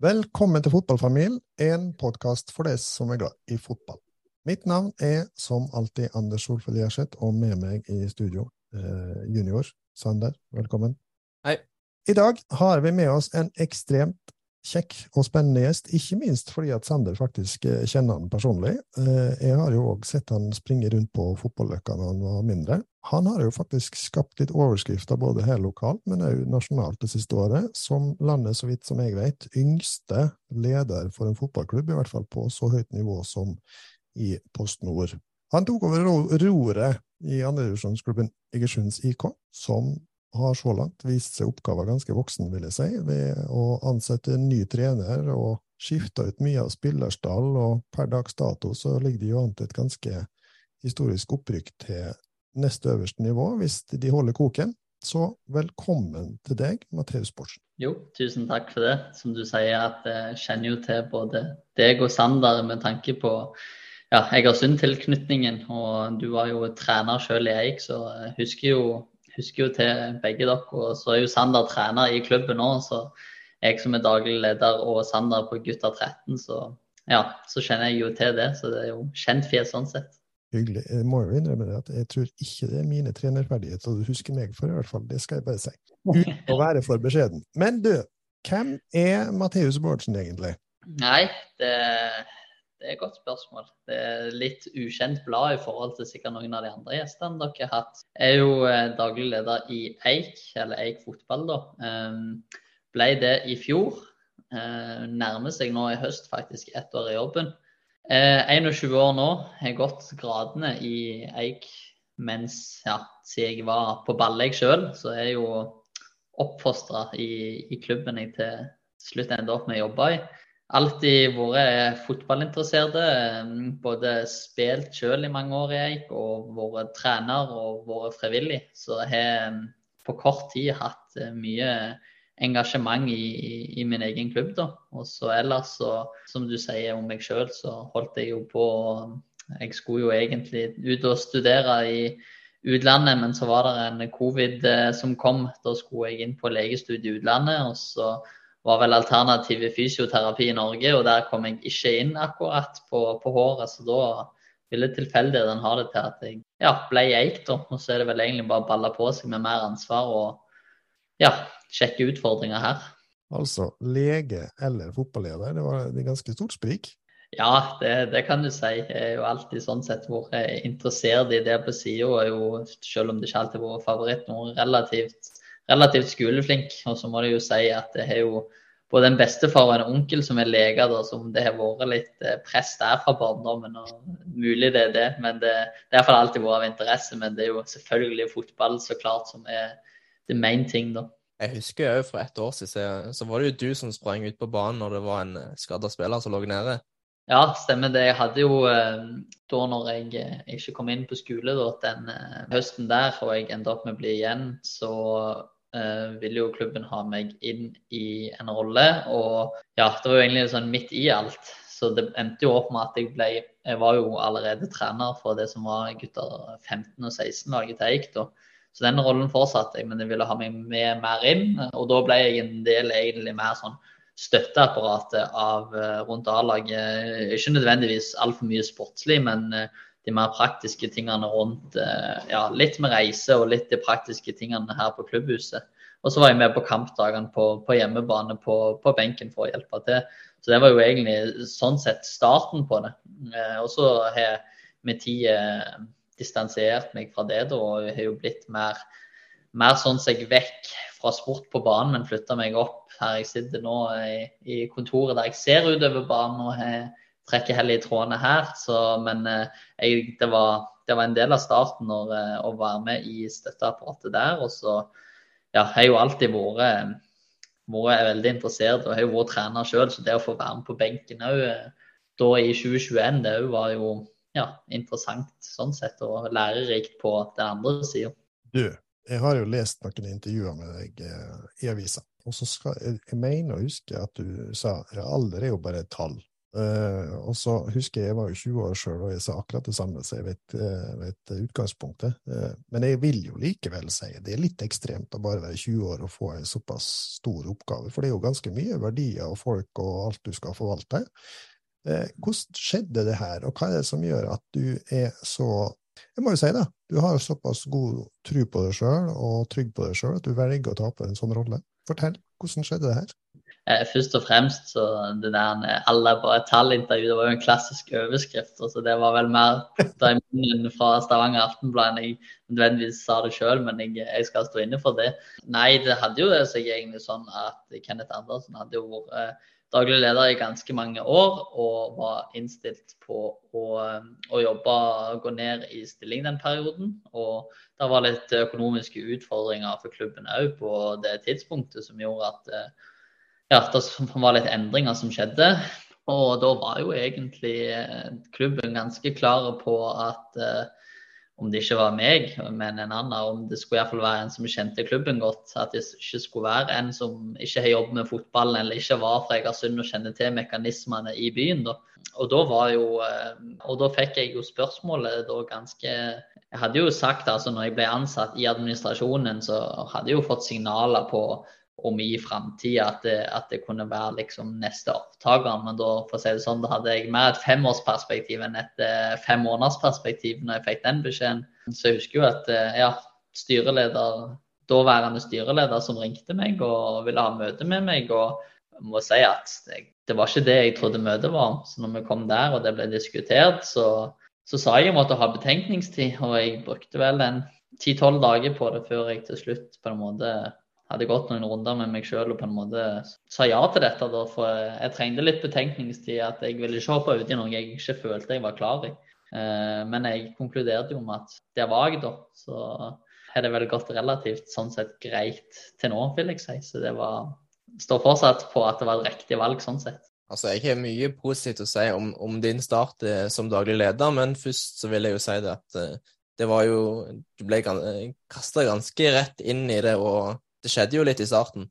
Velkommen til Fotballfamilien, en podkast for deg som er glad i fotball. Mitt navn er som alltid Anders Solfjell Gjerseth, og med meg i studio eh, junior Sander. Velkommen. Hei. I dag har vi med oss en ekstremt kjekk og spennende gjest, ikke minst fordi at Sander faktisk eh, kjenner han personlig. Eh, jeg har jo òg sett han springe rundt på fotballøkka når han var mindre. Han har jo faktisk skapt litt overskrifter både her lokalt, men òg nasjonalt det siste året, som landet, så vidt som jeg vet, yngste leder for en fotballklubb, i hvert fall på så høyt nivå som i Post Nord. Han tok over roret i andredivisjonsklubben Egersunds IK, som har så langt vist seg oppgaven ganske voksen, vil jeg si, ved å ansette en ny trener og skifte ut mye av spillerstall, og per dags dato så ligger de jo an til et ganske historisk opprykk til neste øverste nivå, hvis de holder koken. Så velkommen til deg, Matheus Bortsen. Jo, tusen takk for det. Som du sier, at jeg kjenner jo til både deg og Sander med tanke på ja, Egersund-tilknytningen. Og du var jo trener selv i Eik, så jeg husker jo husker jo til begge dere. Og så er jo Sander trener i klubben nå, så jeg som er daglig leder og Sander på gutta 13, så ja, så kjenner jeg jo til det. Så det er jo kjent fjes sånn sett. Hyggelig. Jeg må jo innrømme det at jeg tror ikke det er mine trenerferdigheter du husker meg for, i hvert fall. Det skal jeg bare si. Uten å være for beskjeden. Men du, hvem er Matheus Bårdsen egentlig? Nei, det det er et godt spørsmål. Det er litt ukjent blad i forhold til sikkert noen av de andre gjestene dere har hatt. Jeg er jo eh, daglig leder i Eik, eller Eik fotball, da. Um, ble det i fjor. Uh, nærmer seg nå i høst faktisk ett år i jobben. Uh, 21 år nå. Har gått gradene i Eik mens ja, siden jeg var på Balleik sjøl. Så er jeg jo oppfostra i, i klubben jeg til slutt enda opp med å jobbe i alltid vært fotballinteresserte. Eh, både spilt selv i mange år i Eik og vært trener og vært frivillig. Så jeg har eh, på kort tid hatt eh, mye engasjement i, i, i min egen klubb. da. Og så ellers, så, som du sier om meg sjøl, så holdt jeg jo på Jeg skulle jo egentlig ut og studere i utlandet, men så var det en covid som kom. Da skulle jeg inn på legestudie i utlandet. og så var vel alternativ fysioterapi i Norge, og der kom jeg ikke inn akkurat på, på håret. Så da ville tilfeldigheten ha det til at jeg ja, ble eik, da. Og så er det vel egentlig bare å balle på seg med mer ansvar og ja, sjekke utfordringer her. Altså lege eller fotballeder, det var et ganske stort sprik? Ja, det, det, kan du si. Jeg er jo alltid sånn sett vært interessert i det på sida. Selv om det ikke alltid har vært favoritt, noe relativt relativt skoleflink. Og så må det jo si at det har jo både en bestefar og en onkel som er leger, da, som det har vært litt eh, press der fra barndommen. og Mulig det er det, men det, det har iallfall alltid vært av interesse. Men det er jo selvfølgelig fotball så klart som er the main ting, da. Jeg husker jo for ett år siden, så var det jo du som sprang ut på banen når det var en eh, skada spiller som lå nede. Ja, stemmer det. Jeg hadde jo eh, da når jeg ikke kom inn på skole da, den høsten der, og jeg endte opp med å bli igjen, så uh, ville jo klubben ha meg inn i en rolle. Og ja, det var jo egentlig sånn midt i alt. Så det endte jo opp med at jeg ble Jeg var jo allerede trener for det som var gutter 15 og 16-laget til Eik. da. Så den rollen fortsatte jeg, men jeg ville ha meg med mer inn. Og da ble jeg en del egentlig mer sånn støtteapparatet av uh, rundt A-laget. Ikke nødvendigvis altfor mye sportslig, men uh, de mer praktiske tingene rundt eh, ja, litt med reise og litt de praktiske tingene her på klubbhuset. Og så var jeg med på kampdagene på, på hjemmebane på, på, benken for å hjelpe til. Så det var jo egentlig sånn sett starten på det. Eh, og så har jeg med tid eh, distansiert meg fra det, da, og har jo blitt mer, mer sånn seg vekk fra sport på banen, men flytta meg opp her jeg sitter nå i, i kontoret der jeg ser utover banen og har trekker heller i trådene her. Så, men eh, jeg, det, var, det, var, en del av starten når, eh, å være med i støtteapparatet der. Og så ja, jeg har jo alltid vært, vært veldig interessert og har jo vært trener sjøl, så det å få være med på benken òg da i 2021, det var jo ja, interessant sånn sett, og lærerikt på den andre sida. Du, jeg har jo lest noen intervjuer med deg eh, i avisa, og så skal jeg, jeg mener å huske at du sa at alder er jo bare et tall. Uh, og så husker jeg jeg var jo 20 år sjøl, og jeg sa akkurat det samme, så jeg vet, uh, vet utgangspunktet. Uh, men jeg vil jo likevel si det er litt ekstremt å bare være 20 år og få en såpass stor oppgave, for det er jo ganske mye verdier og folk og alt du skal forvalte. hvordan skjedde det her, og hva er det som gjør at du er så Jeg må jo si det, du har såpass god tro på deg sjøl og trygg på deg sjøl at du velger å ta på en sånn rolle. Fortell, hvordan skjedde det her? Eh, først og fremst så det der eh, alle på et tallintervju, det var jo en klassisk overskrift. så altså, Det var vel mer putta i munnen fra Stavanger Aftenblad enn jeg nødvendigvis sa det sjøl, men jeg, jeg, skal stå inne for det. Nei, det hadde jo seg egentlig sånn at Kenneth Andersen hadde jo vært eh, daglig leder i ganske mange år og var innstilt på å, å jobbe og gå ned i stilling den perioden. Og det var litt økonomiske utfordringer for klubben òg på det tidspunktet som gjorde at ja, det var litt endringer som skjedde. Og da var jo egentlig eh, klubben ganske klar på at eh, om det ikke var meg, men en annen, om det skulle iallfall være en som kjente klubben godt. At det ikke skulle være en som ikke har jobbet med fotballen eller ikke var fra Egersund og kjenner til mekanismene i byen. Da. Og da jo eh, Og da fikk jeg jo spørsmålet da ganske Jeg hadde jo sagt altså når jeg ble ansatt i administrasjonen, så hadde jeg jo fått signaler på om i framtida at, at, det kunne være liksom neste opptaker. Men da for å si det sånn, da hadde jeg mer et femårsperspektiv enn et uh, fem månedersperspektiv når jeg fikk den beskjeden. Så jeg husker jo at uh, ja, styreleder, daværende styreleder som ringte meg og ville ha møte med meg. og må si at det var ikke det jeg trodde møtet var. Så når vi kom der og det ble diskutert, så, så sa jeg jeg måtte ha betenkningstid. Og jeg brukte vel en ti-tolv dager på det før jeg til slutt på en måte hadde gått noen runder med meg sjøl og på en måte sa ja til dette. Da, for jeg trengte litt betenkningstid. At jeg ville ikke hoppe ut i noe jeg ikke følte jeg var klar i. Eh, men jeg konkluderte jo med at det var jeg, da. Så har det vel gått relativt sånn sett greit til nå, vil jeg si. Så det var Står fortsatt på at det var et riktig valg, sånn sett. Altså, Jeg har mye positivt å si om, om din start eh, som daglig leder, men først så vil jeg jo si det at eh, det var jo Du ble kasta ganske rett inn i det og det skjedde jo litt i starten.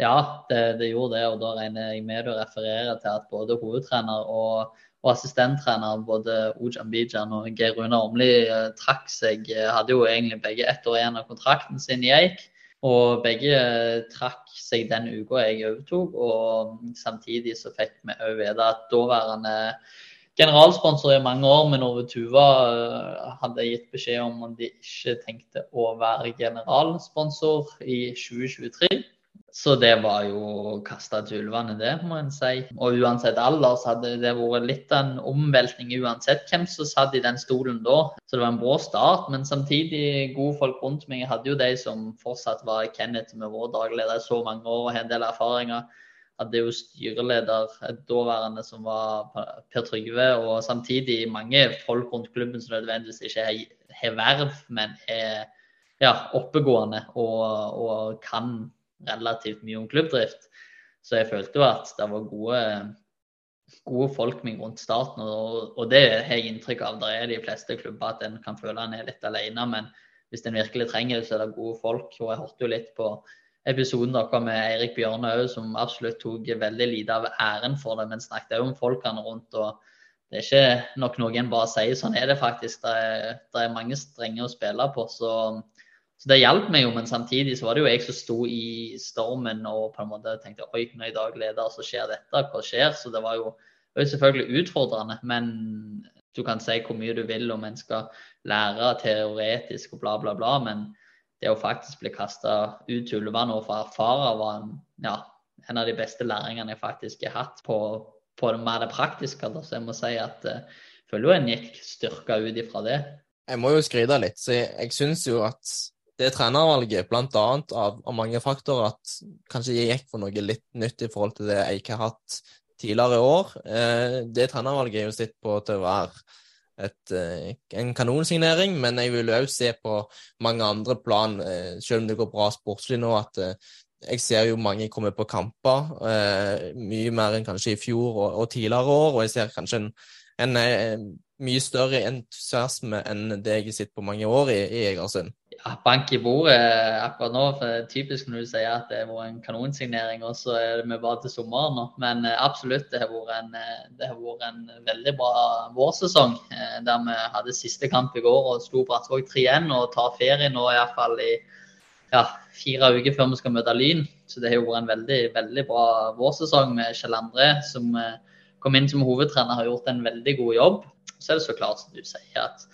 Ja, det, det gjorde det. Og da regner jeg med å referere til at både hovedtrener og, og assistenttrener, både Ojan Bijan og Geir Rune Ormli, eh, trakk seg. Eh, hadde jo egentlig begge ett år igjen av kontrakten sin i Eik. Og begge eh, trakk seg den uka jeg overtok. Og samtidig så fikk vi òg vite at daværende generalsponsor i mange år, men Ove Tuva eh, hadde gitt beskjed om at de ikke tenkte å være generalsponsor i 2023. Så det var jo kasta til ulvene, det, må en si. Og uansett alder så hadde det vært litt av en omveltning uansett hvem som satt i den stolen da. Så det var en bra start, men samtidig gode folk rundt meg. Hadde jo de som fortsatt var Kenneth med vår dagleder i så mange år og har en del erfaringer hadde jo styreleder daværende som var Per Trygve, og samtidig mange folk rundt klubben som nødvendigvis ikke har verv, men er ja, oppegående og, og, kan relativt mye om klubbdrift. Så jeg følte jo at det var gode, gode folk med rundt starten, og, og, det har jeg inntrykk av. Det er de fleste klubber at en kan føle en er litt alene, men hvis en virkelig trenger det, så er det gode folk. Og jeg hørte jo litt på episoden dere med Eirik Bjørne òg, som absolutt tok veldig lite av æren for det, men snakket òg om folkene rundt. og Det er ikke nok noe en bare sier, sånn er det faktisk. Det er, det er mange strenger å spille på. Så, så, det hjalp meg jo, men samtidig så var det jo jeg som sto i stormen og på en måte tenkte oi, når jeg dag leder, så skjer dette, hva skjer? Så det var jo, det var selvfølgelig utfordrende, men du kan si hvor mye du vil om en skal lære teoretisk og bla, bla, bla. men det å faktisk bli kasta ut til ulvene og få erfare var en, ja, en av de beste læringene jeg faktisk har hatt på, på det mer praktiske. Så jeg må si at jeg uh, føler jo en gikk styrka ut ifra det. Jeg må jo skryte litt. så Jeg, jeg syns jo at det trenervalget, bl.a. Av, av mange faktorer, at kanskje jeg gikk for noe litt nytt i forhold til det jeg ikke har hatt tidligere i år. Eh, det trenervalget er jo sitt på til å være et, eh, en kanonsignering, men jeg vil òg se på mange andre plan, eh, selv om det går bra sportslig nå, at eh, jeg ser jo mange komme på kamper, mye mer enn kanskje i fjor og, og, tidligere år. Og jeg ser kanskje en, en, en mye større entusiasme enn det jeg har sett på mange år i, i Egersund. Ja, bank i bordet akkurat nå. for Typisk når du sier at det har vært en kanonsignering, og så er vi bare til sommeren nå. Men eh, absolutt, det har vært en, eh, har vært en veldig bra vårsesong. Eh, der vi hadde siste kamp i går og slo Brattvåg 3-1 og tar ferie nå iallfall i ja, fire uker før vi skal møte Lyn. Så det har vært en veldig, veldig bra vårsesong med Kjell André, som kom inn som hovedtrener, har gjort en veldig god jobb. Så er det så klart som du sier at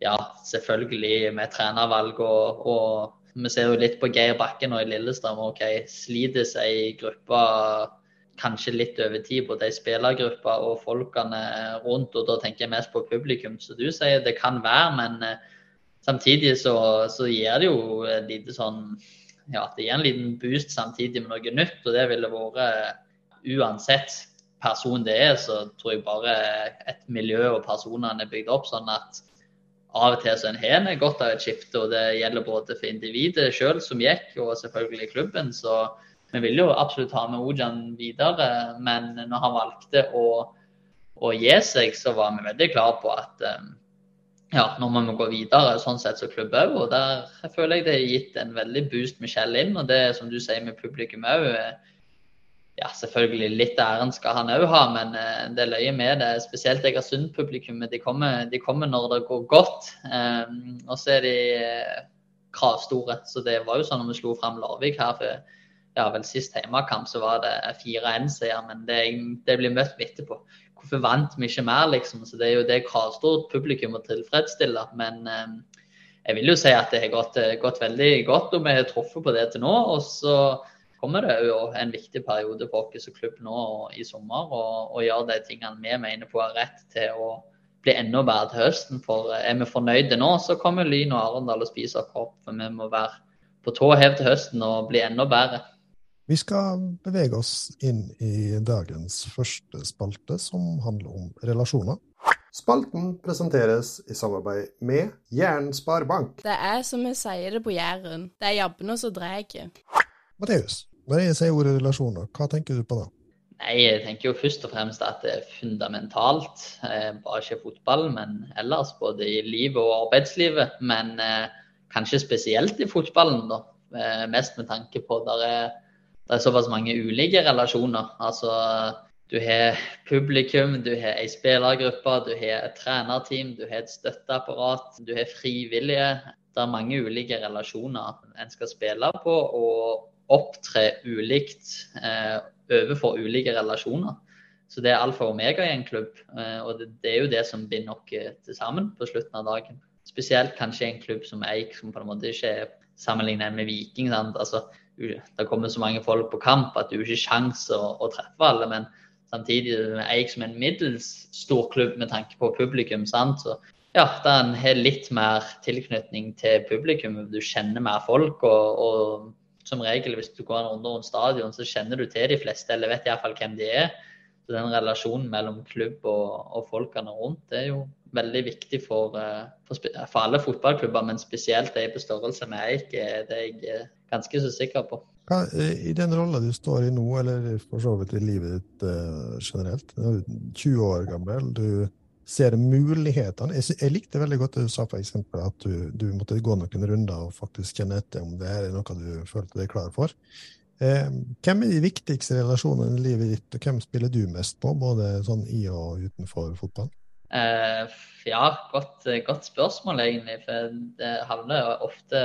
ja, selvfølgelig med trenervalg og, og, vi ser jo litt på Geir Bakken og i Lillestrøm. ok, Sliter seg i gruppa kanskje litt over tid, både i spillergruppa og folkene rundt. og Da tenker jeg mest på publikum, som du sier. Det kan være, men eh, samtidig så, så gir det jo et lite sånn ja, det gir en liten boost samtidig med noe nytt. Og det ville vært uansett person det er, så tror jeg bare et miljø og personene er bygd opp sånn at av og til så en har godt av et skifte. og Det gjelder både for individet sjøl som gikk, og selvfølgelig klubben. Så vi vil jo absolutt ha med Ojan videre. Men når han valgte å, å gi seg, så var vi veldig klare på at um, ja, nå må vi gå videre, sånn sett som klubb òg. Og der føler jeg det har gitt en veldig boost med Kjell inn. Og det som du sier med publikum òg ja, selvfølgelig litt æren skal han òg ha, men eh, det løye med det. Spesielt Egersund-publikummet. De, de, kommer når det går godt. Um, og så er de eh, kravstore. Så det var jo sånn når vi slo fram Larvik her for ja, vel sist hjemmekamp, så var det 4-1-seier. Men det, det, blir møtt med etterpå. Hvorfor vant vi ikke mer, liksom? Så det er jo det kravstort publikum å tilfredsstille. Men um, jeg vil jo si at det har gått, gått veldig godt, og vi har truffet på det til nå. og så kommer det jo en viktig periode for oss som klubb nå i sommer å gjøre de tingene vi mener på er rett til å bli enda bedre til høsten. For er vi fornøyde nå, så kommer Lyn og Arendal og spiser oss opp. For vi må være på tå hev til høsten og bli enda bedre. Vi skal bevege oss inn i dagens første spalte, som handler om relasjoner. Spalten presenteres i samarbeid med Jæren Sparebank. Det er som vi sier det på Jæren, det er jabbene som drar. Matheus, når jeg sier ordet relasjoner, hva tenker du på da? Nei, Jeg tenker jo først og fremst at det er fundamentalt. Eh, bare ikke fotball, men ellers både i livet og arbeidslivet. Men eh, kanskje spesielt i fotballen, da. Eh, mest med tanke på at det det er såpass mange ulike relasjoner. Altså, du har publikum, du har ei spillergruppe, du har et trenerteam, du har et støtteapparat, du har frivillige. Det er mange ulike relasjoner en skal spille på. og opptre ulikt eh, overfor ulike relasjoner. Så det er alfa og omega i en klubb. Eh, og det, det, er jo det som binder oss eh, til sammen på slutten av dagen. Spesielt kanskje en klubb som Eik, som på en måte ikke er sammenlignet med Viking. Altså, det kommer så mange folk på kamp at du ikke har sjanse å, å, treffe alle. Men samtidig Eik som en middels stor klubb med tanke på publikum. Sant? Så ja, en har litt mer tilknytning til publikum. Du kjenner mer folk. og, og som regel hvis du går en runde rundt stadion, så kjenner du til de fleste, eller vet iallfall hvem de er. Så den relasjonen mellom klubb og, og folkene rundt det er jo veldig viktig for, eh, for, for alle fotballklubber, men spesielt de på størrelse med Eik. Det er jeg ganske så sikker på. Hva, I den rolla du står i nå, eller for så vidt i livet ditt generelt, du er 20 år gammel, du ser mulighetene. Jeg, jeg, likte veldig godt det du sa, f.eks. at du, du, måtte gå noen runder og faktisk kjenne etter om det er noe du følte deg klar for. Eh, hvem er de viktigste relasjonene i livet ditt, og hvem spiller du mest på, både sånn i og utenfor fotball? Eh, ja, godt, godt, spørsmål, egentlig. For det havner ofte,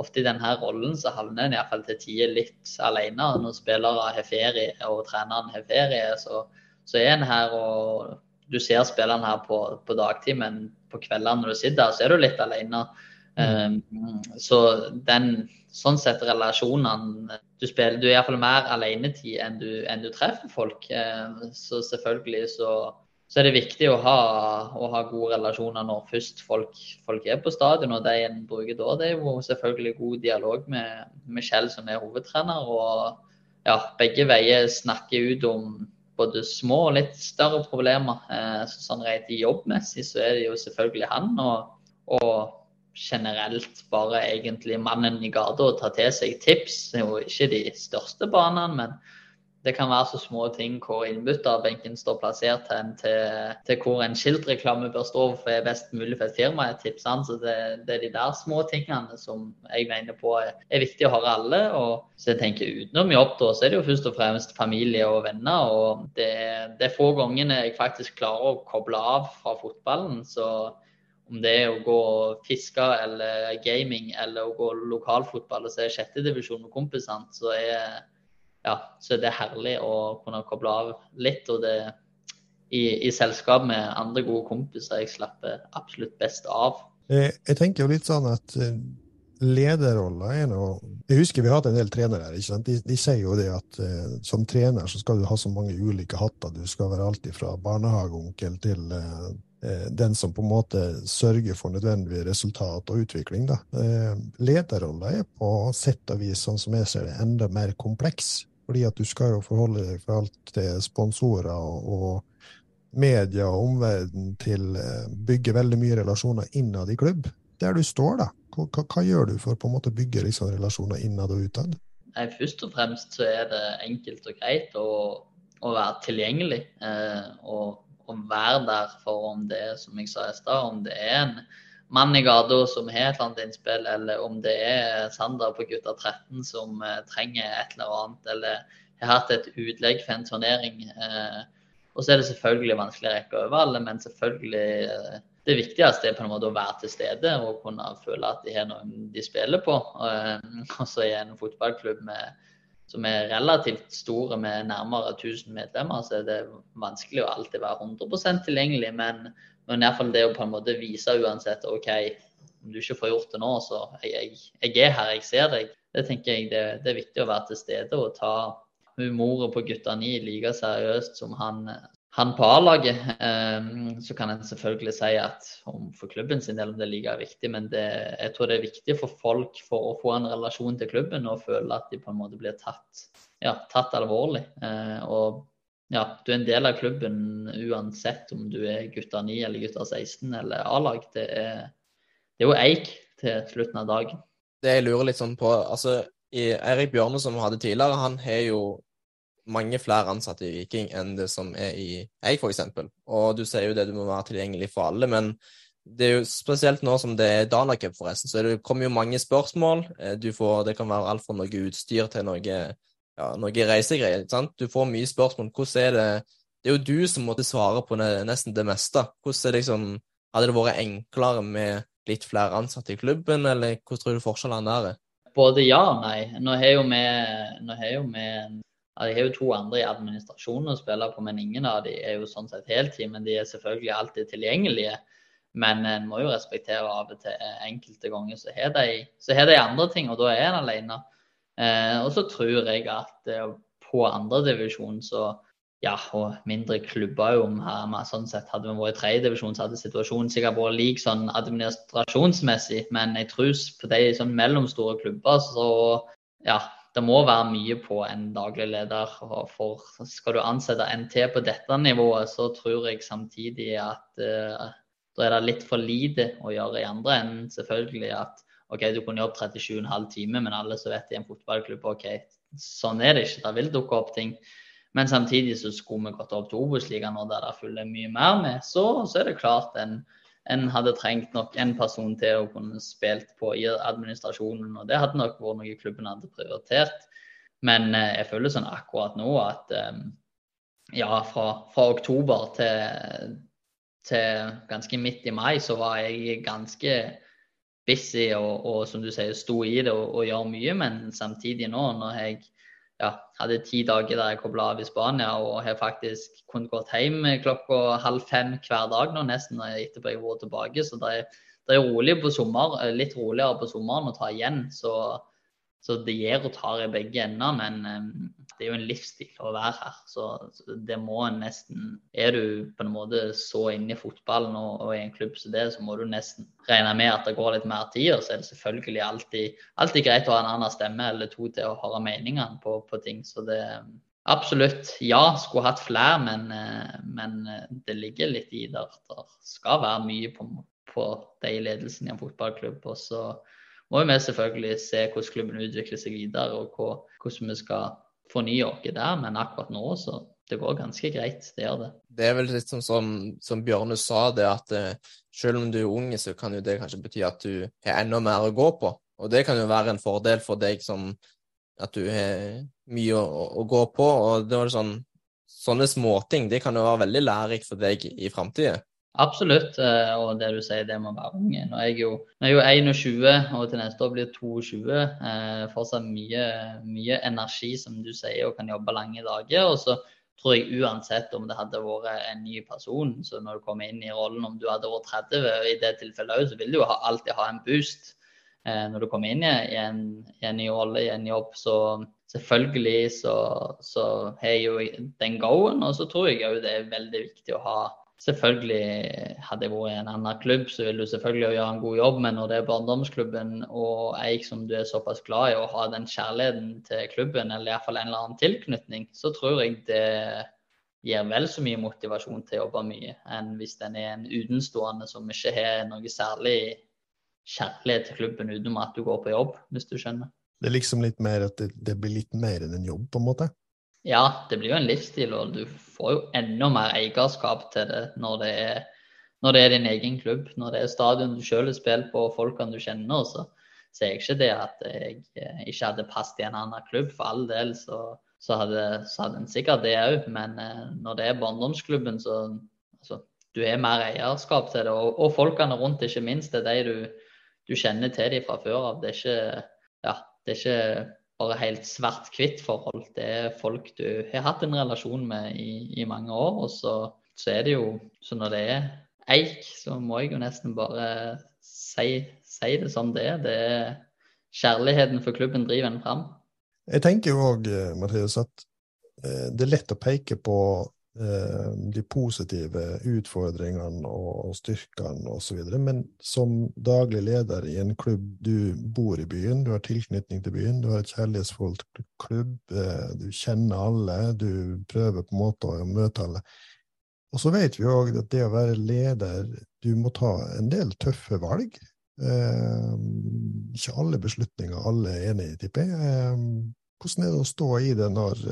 ofte i denne rollen så havner en iallfall til tider litt alene. Når spillere har ferie og treneren har ferie, så, så er en her og du ser spillerne her på, på dagtid, men på kveldene når du sitter her, så er du litt alene. Mm. Um, så den, sånn sett relasjonene Du spiller, du er iallfall mer alenetid enn, enn du treffer folk. Um, så selvfølgelig så, så, er det viktig å ha, å ha, gode relasjoner når først folk, folk er på stadion. Og det en bruker da, det er jo selvfølgelig god dialog med, Michelle, som er hovedtrener. Og ja, begge veier snakker ut om både små og litt større problemer. Eh, så sånn rent jobbmessig så er det jo selvfølgelig han. Og, og generelt bare egentlig mannen i gata å ta til seg tips. Det er jo ikke de største banene, men det kan være så små ting hvor innbytterbenken står plassert hen til, til, hvor en skiltreklame bør stå for er best mulig for et firma. et tips Så det, det, er de der små tingene som jeg mener på er, er viktig å høre alle. Og så jeg tenker utenom jobb, da, så er det jo først og fremst familie og venner. Og det, det er få gangene jeg faktisk klarer å koble av fra fotballen. så om det er å gå og fiske eller gaming eller å gå lokalfotball og se sjettedivisjon med kompisene, så er ja, så det er herlig å kunne koble av litt. Og det i, i selskap med andre gode kompiser jeg slapper absolutt best av. Jeg, jeg tenker jo litt sånn at eh, lederrolla er noe Jeg husker vi har hatt en del trenere her. ikke sant? De, de sier jo det at eh, som trener så skal du ha så mange ulike hatter. Du skal være alltid fra barnehageonkel til eh, eh, den som på en måte sørger for nødvendig resultat og utvikling. da. Eh, lederrolla er på sett og vis, sånn som jeg ser det, enda mer kompleks. Fordi at du skal jo forholde deg for alt til sponsorer og, media og omverdenen til eh, bygge veldig mye relasjoner innad i klubb. Der du står, da. Hva, hva gjør du for på en måte å bygge liksom, relasjoner innad og utad? Nei, Først og fremst så er det enkelt og greit å, å være tilgjengelig. Eh, og, og, være der for om det er, som jeg sa i stad, om det er en mann i gata som har et eller annet innspill, eller om det er Sander på gutta 13 som uh, trenger et eller annet, eller har hatt et utlegg for en turnering. Uh, og så er det selvfølgelig vanskelig å rekke over alle, men selvfølgelig uh, det viktigste er på en måte å være til stede og kunne føle at de har noen de spiller på. Og så i en fotballklubb med, som er relativt store med nærmere 1000 medlemmer, så er det vanskelig å alltid være 100% tilgjengelig. men men iallfall det å på en måte vise uansett OK, om du ikke får gjort det nå, så jeg, jeg, jeg er her, jeg ser deg. Det tenker jeg det, det, er viktig å være til stede og ta humoret på gutta ni like seriøst som han, han på A-laget. Um, så kan en selvfølgelig si at om for klubben sin del om det er like viktig, men det, jeg tror det er viktig for folk for å få en relasjon til klubben og føle at de på en måte blir tatt, ja, tatt alvorlig. Uh, og ja, du er en del av klubben uansett om du er gutta 9 eller gutta 16 eller A-lag. Det, det, er jo eik til slutten av dagen. Det jeg lurer litt sånn på, altså Eirik Bjørne som vi hadde tidligere, han har jo mange flere ansatte i Viking enn det som er i Eik, f.eks. Og du sier jo det, du må være tilgjengelig for alle. men det er jo spesielt nå som det er Dana Cup, forresten, så det kommer jo mange spørsmål. Eh, du får, det kan være alt fra noe utstyr til noe ja, noe reisegreier. sant? Du får mye spørsmål. Hvordan er det Det er jo du som måtte svare på nesten det meste. Hvordan er det liksom Hadde det vært enklere med litt flere ansatte i klubben, eller hvordan tror du forskjellene der er? Både ja og nei. Nå har jo vi, nå har jo vi jeg har jo to andre i administrasjonen å spille på, men ingen av de er jo sånn sett heltid. Men de er selvfølgelig alltid tilgjengelige. Men en må jo respektere av og til enkelte ganger så har de, de andre ting, og da er en alene. Eh, og så tror jeg at eh, på andredivisjon så ja, og mindre klubber jo her, sånn sett Hadde vi vært i tredjedivisjon, så hadde situasjonen sikkert vært lik sånn administrasjonsmessig. Men jeg tror på de sånn mellomstore klubber så ja, det må være mye på en daglig leder. For skal du ansette til på dette nivået, så tror jeg samtidig at uh, da er det litt for lite å gjøre i andre enden. Selvfølgelig at OK, du kunne jobbe 37,5 timer, men alle som vet i en fotballklubb OK, sånn er det ikke. Det vil dukke opp ting. Men samtidig så skulle vi gått opp til Obos-ligaen, og der det følger mye mer med, så, så er det klart en, en, hadde trengt nok en person til å kunne spilt på i administrasjonen. Og det hadde nok vært noe klubben hadde prioritert. Men eh, jeg føler sånn akkurat nå at eh, ja, fra, fra oktober til, til ganske midt i mai så var jeg ganske busy og, og, som du sier, sto i det og, og gjør mye. Men samtidig nå, når jeg ja, hadde ti dager der jeg kobla av i Spania og har faktisk kunnet gått hjem klokka halv fem hver dag nå nesten etterpå jeg har vært tilbake. Så det er, det er rolig på sommer, litt roligere på sommeren å ta igjen. Så, så det gir og tar i begge ender. Men um, det er jo en livsstil å være her. Så, det må en nesten Er du på en måte så inne i fotballen og, og, i en klubb som det, så må du nesten regne med at det går litt mer tid. Og så er det selvfølgelig alltid, alltid greit å ha en annen stemme eller to til å høre meningene på, på ting. Så det Absolutt. Ja, skulle hatt flere, men, men det ligger litt i det. Det skal være mye på, på de i ledelsen i en fotballklubb. Og så må vi selvfølgelig se hvordan klubben utvikler seg videre, og hvordan vi skal fornye oss der. Men akkurat nå så det går ganske greit. Det gjør det. Det er vel litt som, som, som Bjørne sa, det at eh, selv om du er ung, så kan jo det kanskje bety at du har enda mer å gå på. Og det kan jo være en fordel for deg som at du har mye å, å gå på. Og det var sånn, sånne småting det kan jo være veldig lærerikt for deg i framtida. Absolutt, eh, og det du sier, det må være unge. Nå er jeg jo, er jo 21, og til neste år blir det 22. Eh, fortsatt mye, mye, energi, som du sier, og kan jobbe lange dager. Og så tror jeg uansett om det hadde vært en ny person, så når du kommer inn i rollen, om du hadde vært 30, i det tilfellet òg, så vil du jo alltid ha en boost eh, når du kommer inn i, en, i en ny rolle, i en jobb. Så selvfølgelig så, så har jeg jo den go-en, og så tror jeg òg det er veldig viktig å ha Selvfølgelig hadde jeg vært i en annen klubb, så vil du selvfølgelig gjøre en god jobb, men når det er barndomsklubben og Eik som du er såpass glad i, å ha den kjærligheten til klubben, eller iallfall en eller annen tilknytning, så tror jeg det gir vel så mye motivasjon til å jobbe mye enn hvis den er en utenstående som ikke har noe særlig kjærlighet til klubben utenom at du går på jobb, hvis du skjønner. Det er liksom litt mer at det, det blir litt mer enn en jobb, på en måte? Ja, det blir jo en livsstil, og du får jo enda mer eierskap til det når det er, når det er din egen klubb. Når det er stadion du selv har spilt på og folkene du kjenner. Så sier jeg ikke det at jeg eh, ikke hadde passet i en annen klubb. For all del så, så hadde, så hadde en sikkert det òg. Men eh, når det er barndomsklubben, så altså, du har mer eierskap til det. Og, og folkene rundt, ikke minst. Det er de du, du kjenner til dem fra før av. Det er ikke, ja, det er ikke bare helt svart-hvitt forhold. Er folk du har hatt en relasjon med i, i mange år. Og så, så, er det jo Så når det er eik, så må jeg jo nesten bare si, si det som det er. Det er kjærligheten for klubben driver en fram. Jeg tenker jo òg, eh, Mathias, at eh, det er lett å peke på de positive utfordringene og styrkene osv. Men som daglig leder i en klubb, du bor i byen, du har tilknytning til byen, du har et kjærlighetsforhold til klubb, eh, du kjenner alle, du prøver på en måte å møte alle. Og så vet vi òg at det å være leder, du må ta en del tøffe valg. Eh, ikke alle beslutninger alle er enig i, tipper jeg. hvordan er det å stå i det når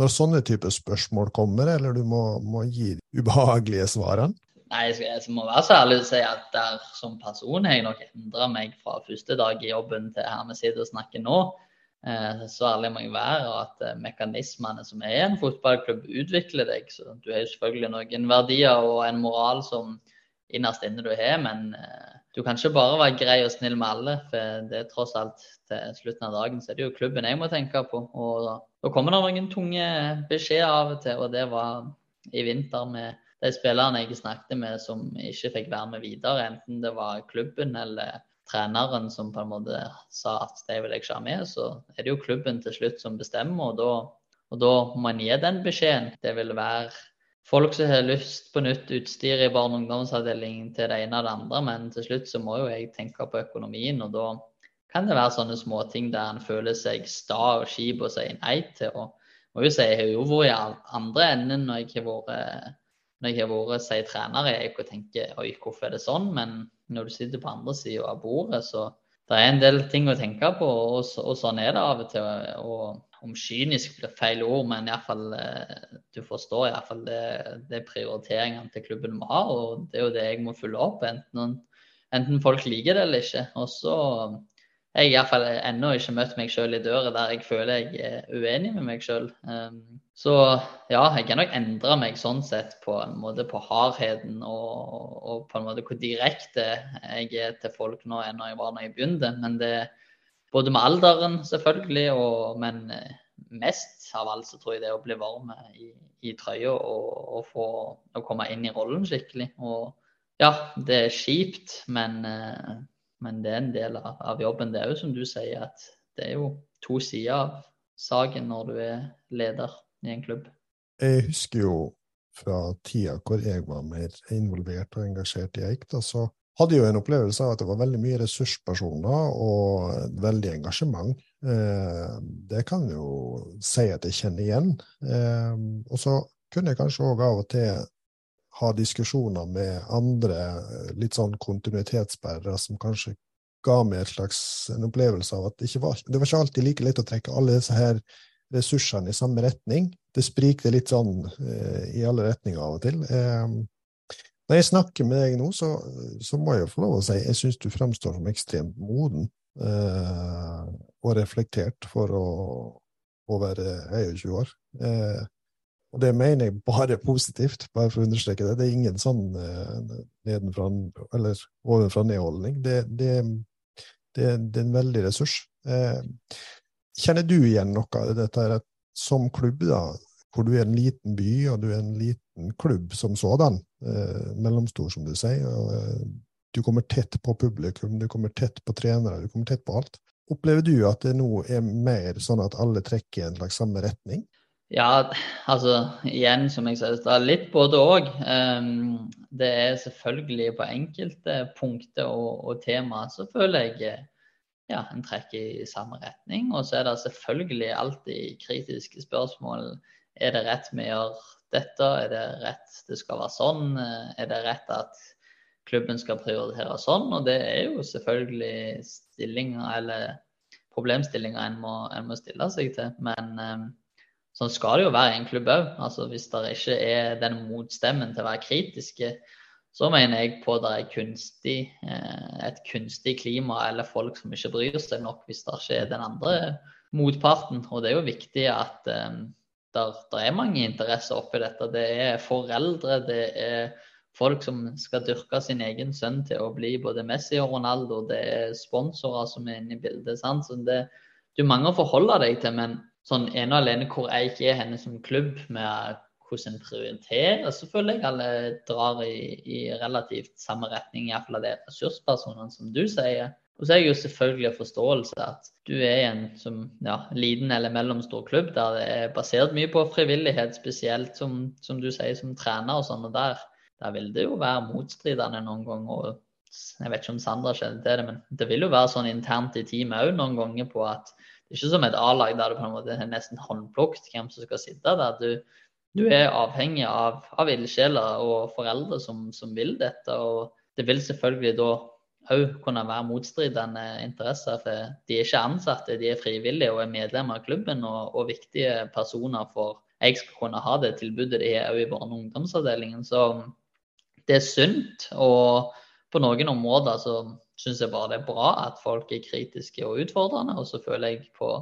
når sånne typer spørsmål kommer, eller du må, må gi de ubehagelige svarene? Nei, jeg må være så ærlig å si at der som person har jeg nok endra meg fra første dag i jobben til her vi sitter og snakker nå. Eh, så ærlig må jeg være, og at eh, mekanismene som er i en fotballklubb, utvikler deg. Så du har jo selvfølgelig noen verdier og en moral som innerst inne du har, men eh, du kan ikke bare være grei og snill med alle. For det er tross alt til slutten av dagen så er det jo klubben jeg må tenke på. Og da kommer det noen tunge beskjeder av og til, og det var i vinter med de spillerne jeg snakket med som ikke fikk være med videre, enten det var klubben eller treneren som på en måte sa at de vil ikke ha med, så er det jo klubben til slutt som bestemmer. Og da, og da må en gi den beskjeden. Det vil være folk som har lyst på nytt utstyr i barne- og ungdomsavdelingen til det ene og det andre, men til slutt så må jo jeg tenke på økonomien. og da kan det være sånne småting der en føler seg sta og kjip og sier nei til. og må jo si, Jeg har jo vært i andre enden når jeg har vært når jeg har vært si, trener jeg og tenker oi, hvorfor er det sånn? Men når du sitter på andre sida av bordet, så det er en del ting å tenke på, og, og sånn er det av og til. og Om kynisk blir feil ord, men i fall, eh, du forstår iallfall det, det prioriteringene til klubben må ha. Og det er jo det jeg må følge opp, enten, enten folk liker det eller ikke. Og så jeg har iallfall ennå ikke møtt meg sjøl i døra der jeg føler jeg er uenig med meg sjøl. Um, så ja, jeg kan nok endre meg sånn sett på en måte på hardheten og, og på en måte hvor direkte jeg er til folk nå enn jeg var når jeg begynte. Men det både med alderen, selvfølgelig, og, men eh, mest av alt så tror jeg det å bli varm i, i trøya og, og, få å komme inn i rollen skikkelig. Og ja, det er kjipt, men uh, men det er en del av, jobben. Det er jo som du sier, at det er jo to sider av saken når du er leder i en klubb. Jeg husker jo fra tida hvor jeg var mer involvert og engasjert i Eik, da, så hadde jeg jo en opplevelse av at det var veldig mye ressurspersoner og veldig engasjement. Eh, det kan jo si at jeg kjenner igjen. Eh, og så kunne jeg kanskje òg av og til ha diskusjoner med andre litt sånn kontinuitetsbærere som kanskje ga meg et slags, en opplevelse av at det, ikke var, det var ikke alltid like lett å trekke alle disse her ressursene i samme retning. Det sprikte litt sånn eh, i alle retninger av og til. Eh, når jeg snakker med deg nå, så, så, må jeg jo få lov å si jeg syns du fremstår som ekstremt moden eh, og reflektert for å, å være 21 år. Eh, og det mener jeg bare positivt, bare for å understreke det. Det er ingen sånn uh, nedenfra eller ovenfra-ned-holdning. Det, det, det, det, er en veldig ressurs. Uh, kjenner du igjen noe av dette at som klubb, da, hvor du er en liten by og du er en liten klubb som sådan, uh, mellomstor, som du sier, og du kommer tett på publikum, du kommer tett på trenere, du kommer tett på alt. Opplever du at det nå er mer sånn at alle trekker i en slags samme retning? Ja, altså igjen, som jeg sa, det er litt både òg. Um, det er selvfølgelig på enkelte punkter og, og temaer så føler jeg ja, en trekker i samme retning. Og så er det selvfølgelig alltid kritiske spørsmål. Er det rett vi gjør dette? Er det rett det skal være sånn? Er det rett at klubben skal prioritere sånn? Og det er jo selvfølgelig stillinger eller problemstillinger en må, en må stille seg til. Men um, Sånn skal det jo være i en klubb òg. Altså, hvis det ikke er den motstemmen til å være kritiske, så mener jeg på det er kunstig, eh, et kunstig klima eller folk som ikke bryr seg nok hvis det ikke er den andre motparten. Og det er jo viktig at um, der, der er mange interesser oppi dette. Det er foreldre, det er folk som skal dyrke sin egen sønn til å bli både Messi og Ronaldo. Det er sponsorer som er inne i bildet. Sant? Så det, det er mange å forholde deg til. men sånn ene og alene hvor jeg ikke er henne som klubb, med hvordan en prioriterer, så føler jeg alle drar i, i relativt samme retning, iallfall av de ressurspersonene som du sier. Og så er jeg jo selvfølgelig forståelse at du er en som, ja, liten eller mellomstor klubb der det er basert mye på frivillighet, spesielt som, som du sier, som trener og sånn. Og der, der vil det jo være motstridende noen ganger. og Jeg vet ikke om Sandra kjenner til det, men det vil jo være sånn internt i teamet òg noen ganger på at ikke som et A-lag der du på en måte er nesten håndplukket hvem som skal sitte der. Du, du er avhengig av, av ildsjeler og foreldre som, som, vil dette. og Det vil selvfølgelig da òg kunne være motstridende interesser. for De er ikke ansatte, de er frivillige og er medlemmer av klubben og, og viktige personer for jeg skal kunne ha det tilbudet de har òg i barne- og ungdomsavdelingen. Så det er sunt. Og på noen områder så syns jeg bare det er bra at folk er kritiske og utfordrende. Og så føler jeg på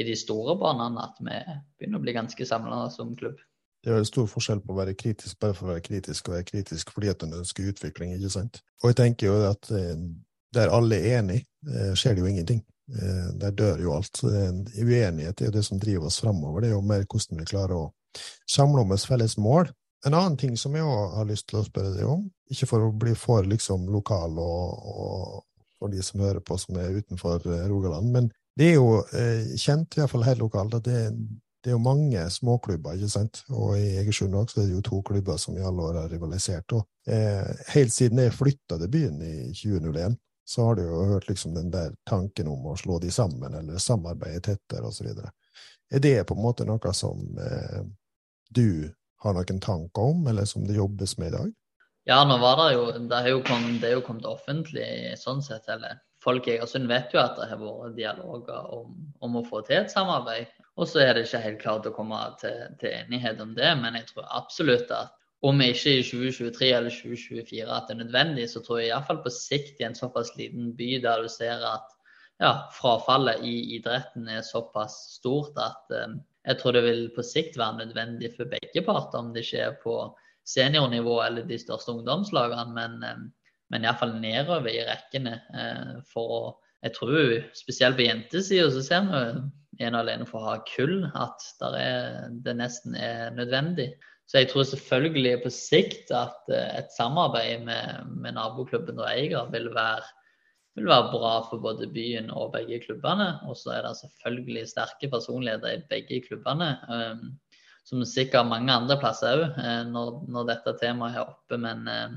i de store banene at vi begynner å bli ganske samla som klubb. Det er stor forskjell på å være kritisk bare for å være kritisk, og være kritisk fordi at en ønsker utvikling, ikke sant? Og jeg tenker jo at eh, der alle er enige, eh, skjer det jo ingenting. Eh, der dør jo alt. Uenighet er jo det som driver oss framover. Det er jo mer hvordan vi klarer å samle om oss felles mål. En annen ting som jeg òg har lyst til å spørre deg om, ikke for å bli for liksom, lokal og, og, for de som hører på som er utenfor eh, Rogaland, men det er jo eh, kjent, i hvert fall helt lokalt, at det, det, er jo mange småklubber, ikke sant? Og i Egersund også er det jo to klubber som i alle år har rivalisert. Og eh, helt siden jeg flytta til byen i 2001, så har du jo hørt liksom den der tanken om å slå de sammen, eller samarbeide tettere, osv. Er det på en måte noe som eh, du har noen tanker om, eller som det jobbes med i dag? Ja, nå var det jo Det er jo kommet, det er jo kommet offentlig sånn sett. eller Folk i Egersund vet jo at det har vært dialoger om, om, å få til et samarbeid. Og så er det ikke helt klart å komme til, til, enighet om det, men jeg tror absolutt at om ikke i 2023 eller 2024 at det er nødvendig, så tror jeg iallfall på sikt i en såpass liten by der du ser at ja, frafallet i idretten er såpass stort at um, jeg tror det vil på sikt være nødvendig for begge parter, om det skjer på seniornivå eller de største ungdomslagene, men, eh, men iallfall nedover i rekkene. Eh, for Jeg tror spesielt på jentesida så ser vi en alene for å ha kull at er, det nesten er nødvendig. Så jeg tror selvfølgelig på sikt at eh, et samarbeid med, med naboklubben og eier vil være vil være bra for både byen og begge klubbene. Og så er det selvfølgelig sterke personligheter i begge klubbene. Um, som sikkert mange andre plasser òg, uh, når, dette temaet er oppe. Men uh,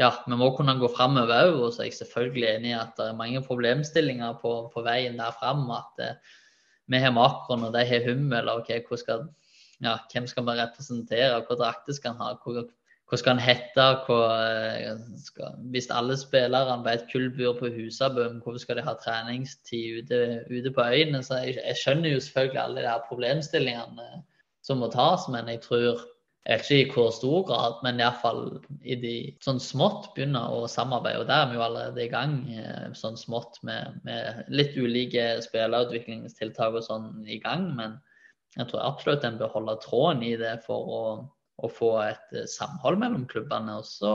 ja, vi må kunne gå framover òg. Og så er jeg selvfølgelig enig i at det er mange problemstillinger på, på veien der fram. At vi har makron, og de har hummel. og okay, skal, ja, hvem skal vi representere, hva drakter skal en ha, hvor, hva skal han hete? Skal, hvis alle spillerne på et kull bor på Husabøm, hvorfor skal de ha treningstid ute, ute på øyene? Så jeg, jeg, skjønner jo selvfølgelig alle de her problemstillingene som må tas, men jeg tror jeg vet ikke i hvor stor grad, men iallfall i de sånn smått begynner å samarbeide. Og der er vi jo allerede i gang eh, sånn smått med, med litt ulike spillerutviklingstiltak og sånn i gang. Men jeg tror absolutt en bør holde tråden i det for å, å få et eh, samhold mellom klubbene. Og så,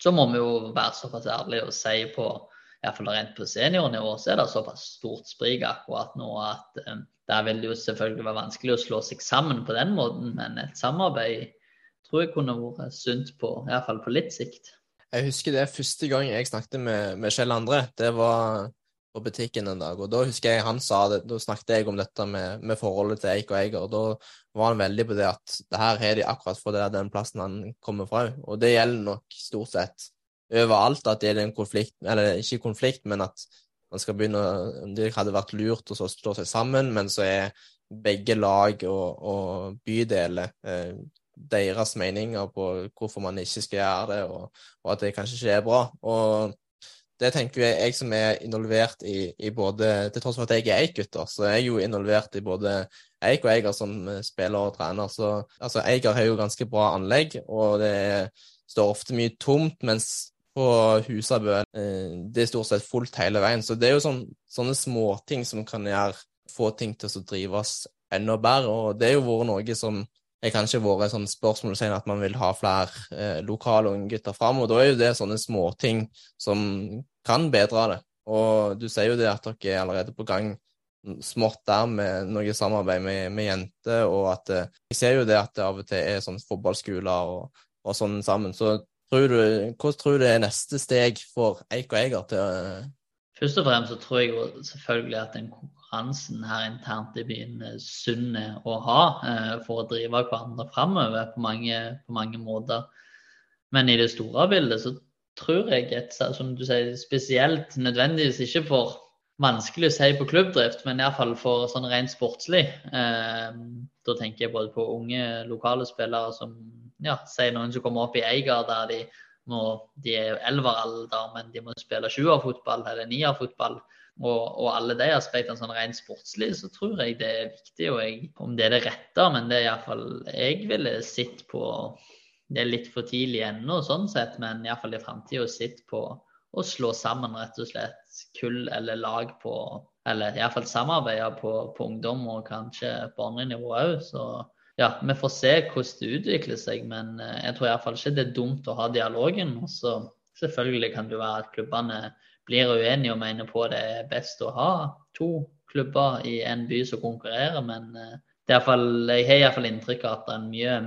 så, må vi jo være såpass ærlige og si på iallfall rent på seniornivå så er det såpass stort sprik akkurat nå at um, der vil det jo selvfølgelig være vanskelig å slå seg sammen på den måten, men et samarbeid tror jeg kunne vært sunt på, i hvert fall på litt sikt. Jeg husker det første gang jeg snakket med, med Kjell André. Det var på butikken en dag. og Da husker jeg han sa det, da snakket jeg om dette med, med forholdet til Eik og Eiger. og Da var han veldig på det at det her har de akkurat for det den plassen han kommer fra. Og det gjelder nok stort sett overalt at det er en konflikt, eller ikke konflikt, men at man skal begynne Det hadde vært lurt å slå seg sammen, men så er begge lag og, og bydeler eh, deres meninger på hvorfor man ikke skal gjøre det, og, og, at det kanskje ikke er bra. Og det tenker jeg, jeg som er involvert i, i både Til tross for at jeg er Eik-gutter, så er jeg jo involvert i både Eik og Eiger som spiller og trener. Så altså, Eiger har jo ganske bra anlegg, og det står ofte mye tomt, mens på Husabø eh, det er stort sett fullt hele veien. Så det er jo sånn, sånne småting som kan gjøre få ting til å drives enda bedre. Og det er jo vært noe som det kanskje vært et spørsmål om at man vil ha flere eh, lokale unggutter fram. Og da er jo det sånne småting som kan bedre det. Og du sier jo det at dere er allerede på gang smått der med noe samarbeid med, med jenter, og at eh, jeg ser jo det at det av og til er sånn fotballskoler og, og sånn sammen. Så tror du, hvordan tror du er neste steg for Eik og Eiger til å Først og fremst så tror jeg jo selvfølgelig at den konkurransen her internt i byen er sunn å ha eh, for å drive hverandre framover på på mange måter. Men i det store bildet så tror jeg et, som du sier, spesielt nødvendigvis ikke for vanskelig å si på klubbdrift, men iallfall for sånn rent sportslig. Eh, da tenker jeg både på unge lokale spillere som ja, sier noen som kommer opp i Eiger der de må, de er elveralder, men de må spille sjuerfotball eller nierfotball og, og alle de aspektene sånn rent sportslig, så tror jeg det er viktig. og jeg, Om det er det rette, men det er iallfall jeg ville sett på Det er litt for tidlig ennå, sånn sett, men iallfall i framtida sitter på å slå sammen rett og slett kull eller lag på Eller iallfall samarbeide på, på ungdom og kanskje barnenivå òg. Så ja, vi får se hvordan det utvikler seg, men eh, jeg tror iallfall ikke det er dumt å ha dialogen. Og så selvfølgelig kan det være at klubbene blir uenige og mener på det er best å ha to klubber i en by som konkurrerer. Men eh, jeg har iallfall inntrykk av at det er mye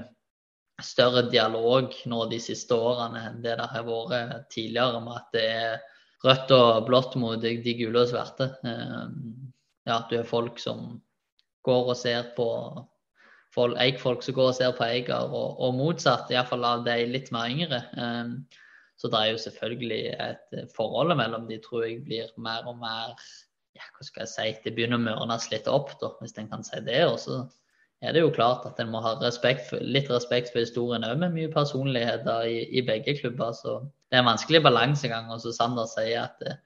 større dialog nå de siste årene enn det det har vært tidligere, med at det er rødt og blått mot de gule og svarte. Eh, ja, du har folk som går og ser på folk, Eik-folk som går og ser på Eiger, og, og motsatt, iallfall av de litt mer yngre. Um, så det er jo selvfølgelig et eh, forhold mellom de tror jeg blir mer og mer ja, hva skal jeg si, Det begynner å mørnes litt opp, da, hvis en kan si det. Og så er det jo klart at en må ha respekt for, litt respekt for historien òg, med mye personligheter i, i, begge klubber. Så det er en vanskelig balansegang. Og så Sander sier at det,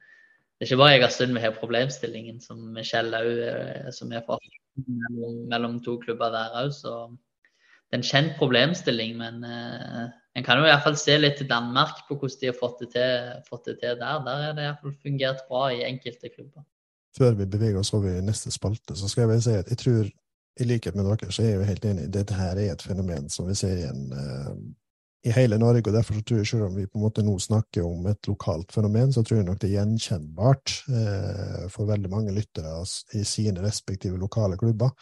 det er ikke bare Egersund vi har problemstillingen, som Michelle òg, eh, som er fra mellom, mellom to klubber der òg. Så det er en kjent problemstilling, men eh, en kan jo i hvert fall se litt til Danmark på hvordan de har fått det til, fått det til der. Der er det i hvert fall fungert bra i enkelte klubber. Før vi beveger oss over i neste spalte, så skal jeg bare si at jeg tror, i likhet med dere, så er jeg jo helt enig. Dette her er et fenomen som vi ser igjen uh, i hele Norge. og Derfor tror jeg, selv om vi på en måte nå snakker om et lokalt fenomen, så tror jeg nok det er gjenkjennbart uh, for veldig mange lyttere i sine respektive lokale klubber.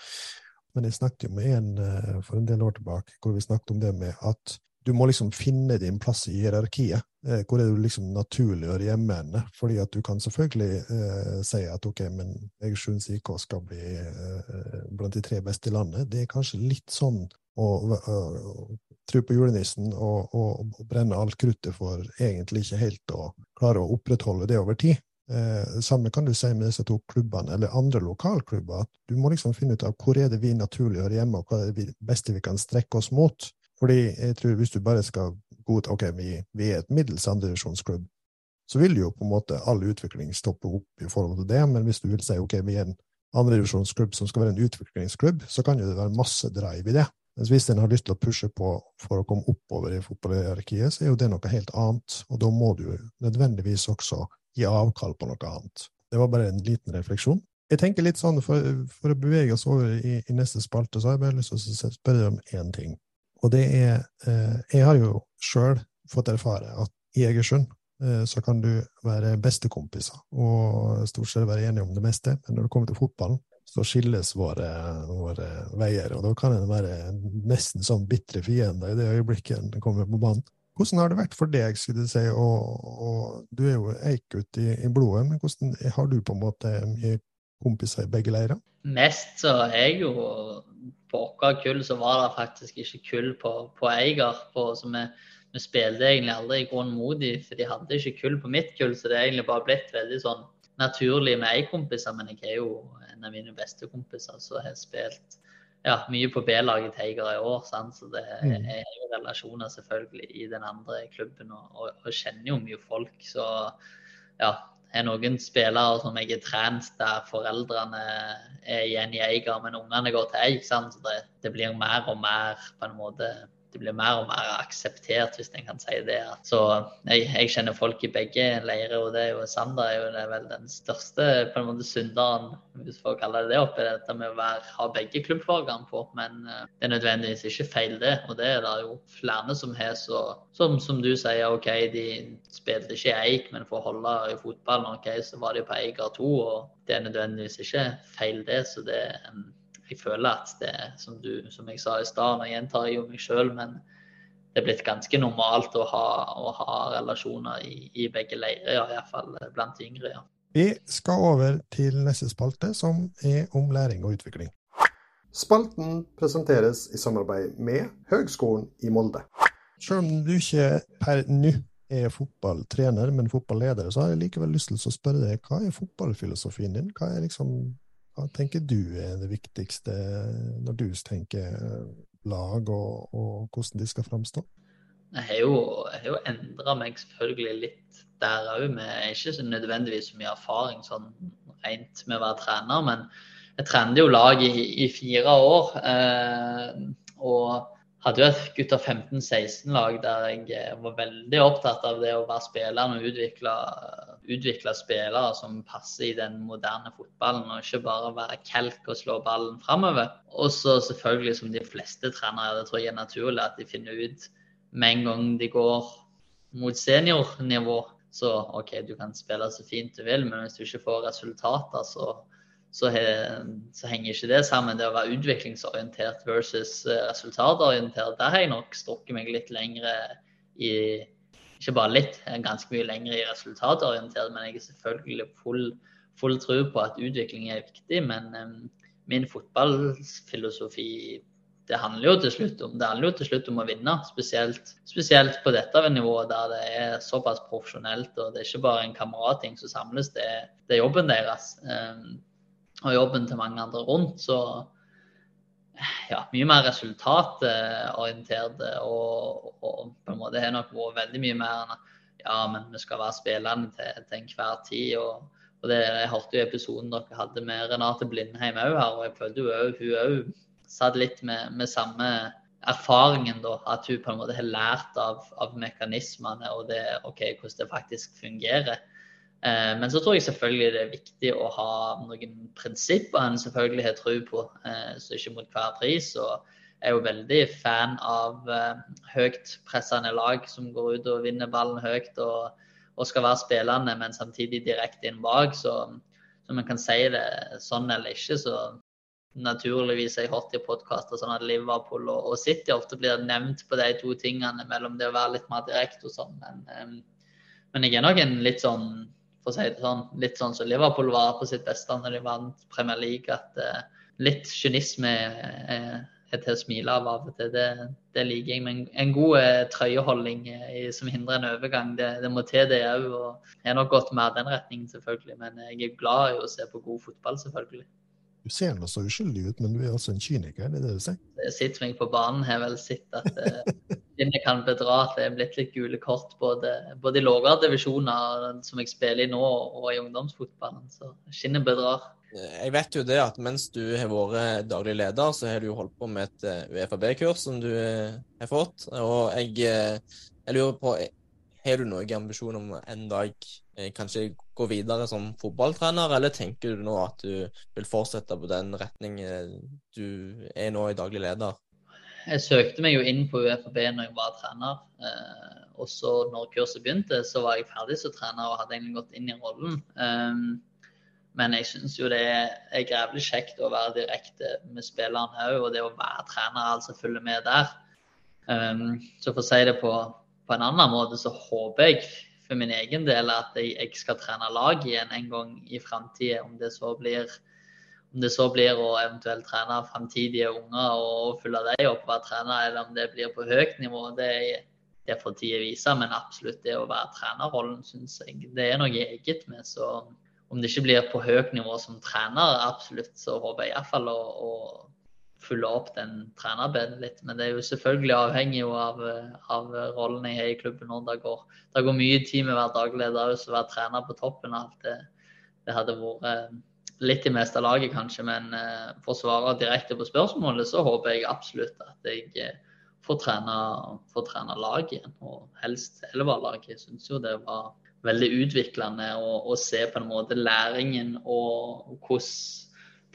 Men jeg snakket jo med en uh, for en del år tilbake hvor vi snakket om det med at du må liksom finne din plass i hierarkiet. Eh, hvor er du liksom naturlig å gjemme henne? Fordi at du kan selvfølgelig eh, si at ok, men Egersunds IK skal bli eh, blant de tre beste i landet. Det er kanskje litt sånn å, å, å tro på julenissen og, og, og, brenne alt kruttet for egentlig ikke helt å klare å opprettholde det over tid. Eh, samme kan du si med disse to klubbene, eller andre lokalklubber. at Du må liksom finne ut av hvor er det vi naturlig hører hjemme, og hva er det beste vi kan strekke oss mot. Fordi jeg tror hvis du bare skal god, ok, vi, vi er et middels andredivisjonsklubb, så vil jo på en måte all utvikling stoppe opp i forhold til det. Men hvis du vil si ok, vi er en andredivisjonsklubb som skal være en utviklingsklubb, så kan jo det være masse drive i det. Mens hvis en har lyst til å pushe på for å komme oppover i fotballhierarkiet, så er jo det noe helt annet, og da må du nødvendigvis også gi avkall på noe annet. Det var bare en liten refleksjon. Jeg tenker litt sånn, For, for å bevege oss over i, i, neste spalte, så har jeg bare lyst til å spørre om én ting. Og det er eh, Jeg har jo sjøl fått erfare at i Egersund eh, så kan du være bestekompiser og stort sett være enige om det meste, men når det kommer til fotballen, så skilles våre, våre, veier. Og da kan en være nesten sånn bitre fiender i det øyeblikket en kommer på banen. Hvordan har det vært for deg, skulle du si, og, og du er jo eikgutt i, i, blodet, men hvordan har du på en måte kompiser i begge leirer? Mest så er jeg jo På vårt kull så var det faktisk ikke kull på, på Eiger. På, som vi, vi, spilte egentlig aldri i grunn mot dem, for de hadde ikke kull på mitt kull. Så det er egentlig bare blitt veldig sånn naturlig med ei-kompiser. Men jeg er jo en av mine beste kompiser som har spilt ja, mye på B-laget til Eiger i år. Sant? Så det mm. er jo relasjoner selvfølgelig i den andre klubben, og, og, og kjenner jo mye folk. Så ja, er noen spillere som jeg har trent der foreldrene er igjen i Eiger, men ungene går til Eik. Sant? Så det, det blir mer og mer på en måte det blir mer og mer akseptert, hvis en kan si det. Så jeg, jeg, kjenner folk i begge leirer, og det er jo Sander er jo det er vel den største på en måte synderen, hvis folk kaller det det, oppi dette med å være, ha begge klubbfagene på. Men uh, det er nødvendigvis ikke feil, det. Og det er det jo flere som har, som, som, du sier, OK, de spilte ikke i Eik, men for å holde i fotballen, OK, så var de på Eiger 2, og det er nødvendigvis ikke feil, det. Så det um, jeg føler at det som, du, som jeg sa i stad, og gjentar jeg jo meg sjøl, men det er blitt ganske normalt å ha, å ha relasjoner i, i begge leirer, ja, iallfall blant de yngre. ja. Vi skal over til neste spalte, som er om læring og utvikling. Spalten presenteres i samarbeid med Høgskolen i Molde. Selv om du ikke per nå er fotballtrener, men fotballeder, så har jeg likevel lyst til å spørre deg, hva er fotballfilosofien din? Hva er liksom hva tenker du er det viktigste når du tenker lag, og, og hvordan de skal framstå? Jeg har jo, jo endra meg selvfølgelig litt der òg. Er ikke så nødvendigvis så mye erfaring sånn rent med å være trener, men jeg trente jo lag i, i fire år. Eh, og hadde jo et gutter 15-16-lag der jeg eh, var veldig opptatt av det å være spiller og utvikle, utvikle, spillere som passer i den moderne fotballen, og ikke bare være kelk og slå ballen framover. Og så selvfølgelig, som de fleste trenere, det tror jeg er naturlig at de finner ut med en gang de går mot seniornivå. Så OK, du kan spille så fint du vil, men hvis du ikke får resultater, så så, så, henger ikke det sammen. Det å være utviklingsorientert versus eh, resultatorientert, der har jeg nok strukket meg litt lengre i Ikke bare litt, ganske mye lengre i resultatorientert, men jeg er selvfølgelig full, full tro på at utvikling er viktig. Men um, min fotballfilosofi det handler jo til slutt om, jo til slutt om å vinne. Spesielt, spesielt på dette nivået der det er såpass profesjonelt. og Det er ikke bare en kameratting som samles, det det er jobben deres. Um, og jobben til mange andre rundt. Så ja, mye mer resultatorientert. Og, og, på en måte har nok vært veldig mye mer enn ja, men vi skal være spillende til, til enhver tid. og, og det, Jeg hørte jo episoden dere hadde med Renate Blindheim òg her, og jeg følte jo hun òg satt litt med, med, samme erfaringen, da. At hun på en måte har lært av, av mekanismene og det, okay, hvordan det faktisk fungerer. Eh, men så tror jeg selvfølgelig det er viktig å ha noen prinsipper en selvfølgelig har tro på, eh, så ikke mot hver pris. Og jeg er jo veldig fan av eh, høyt pressende lag som går ut og vinner ballen høyt og, og skal være spillende, men samtidig direkte inn bak. Så, om man kan si det sånn eller ikke, så naturligvis har jeg hørt i podkaster sånn at Liverpool og, og, City ofte blir nevnt på de to tingene mellom det å være litt mer direkte og sånn. Men, men jeg er nok en litt sånn for å si det sånn. Litt sånn som Liverpool var på sitt beste når de vant Premier League. At uh, litt kynisme er, er, til å smile av av og til. Det, det liker jeg. Men en god uh, trøyeholding uh, som hindrer en overgang, det, det må til, det òg. Og jeg har nok gått mer den retningen, selvfølgelig. Men jeg er glad i å se på god fotball, selvfølgelig. Du ser nå så uskyldig ut, men du er altså en kyniker, det er det du sier? Sitter meg på banen har vel sett at eh, kan bedra at det er blitt litt gule kort både, både i lavere divisjoner som jeg spiller i nå, og i ungdomsfotballen. Så skinnet bedrar. Jeg vet jo det at mens du har vært daglig leder, så har du holdt på med et eh, UFAB-kurs som du eh, har fått. Og jeg, jeg lurer på, har du noen ambisjon om en dag kanskje gå videre som fotballtrener, eller tenker du nå at du vil fortsette på den retningen du er nå i daglig leder? Jeg søkte meg jo inn på UFAB når jeg var trener. Og så når kurset begynte, så var jeg ferdig som trener og hadde egentlig gått inn i rollen. Men jeg syns jo det er grevelig kjekt å være direkte med spillerne òg, og det å være trener, altså følge med der. Um, så for å si det på, på, en annen måte, så håper jeg for min egen del at jeg, jeg skal trene lag igjen en gang i framtida. Om om det så blir å eventuelt trene framtidige unger og følge dem opp og være trener, eller om det blir på høyt nivå, det, det får tida vise. Men absolutt det å være trenerrollen syns jeg det er noe eget med. så om det ikke blir på høyt nivå som trener, absolutt, så håper jeg iallfall å, å følge opp den trenerbeden litt. Men det er jo selvfølgelig avhengig av, av rollen jeg har i klubben nå. Det går, det går mye tid med å være dagleder leder og være trener på toppen av det. Det hadde vært litt i meste laget, kanskje, men eh, for å svare direkte på spørsmålet, så håper jeg absolutt at jeg eh, får trene, får trene lag igjen. Og helst Elva-laget. Jeg syns jo det var veldig utviklende å, å, se på en måte læringen og hvordan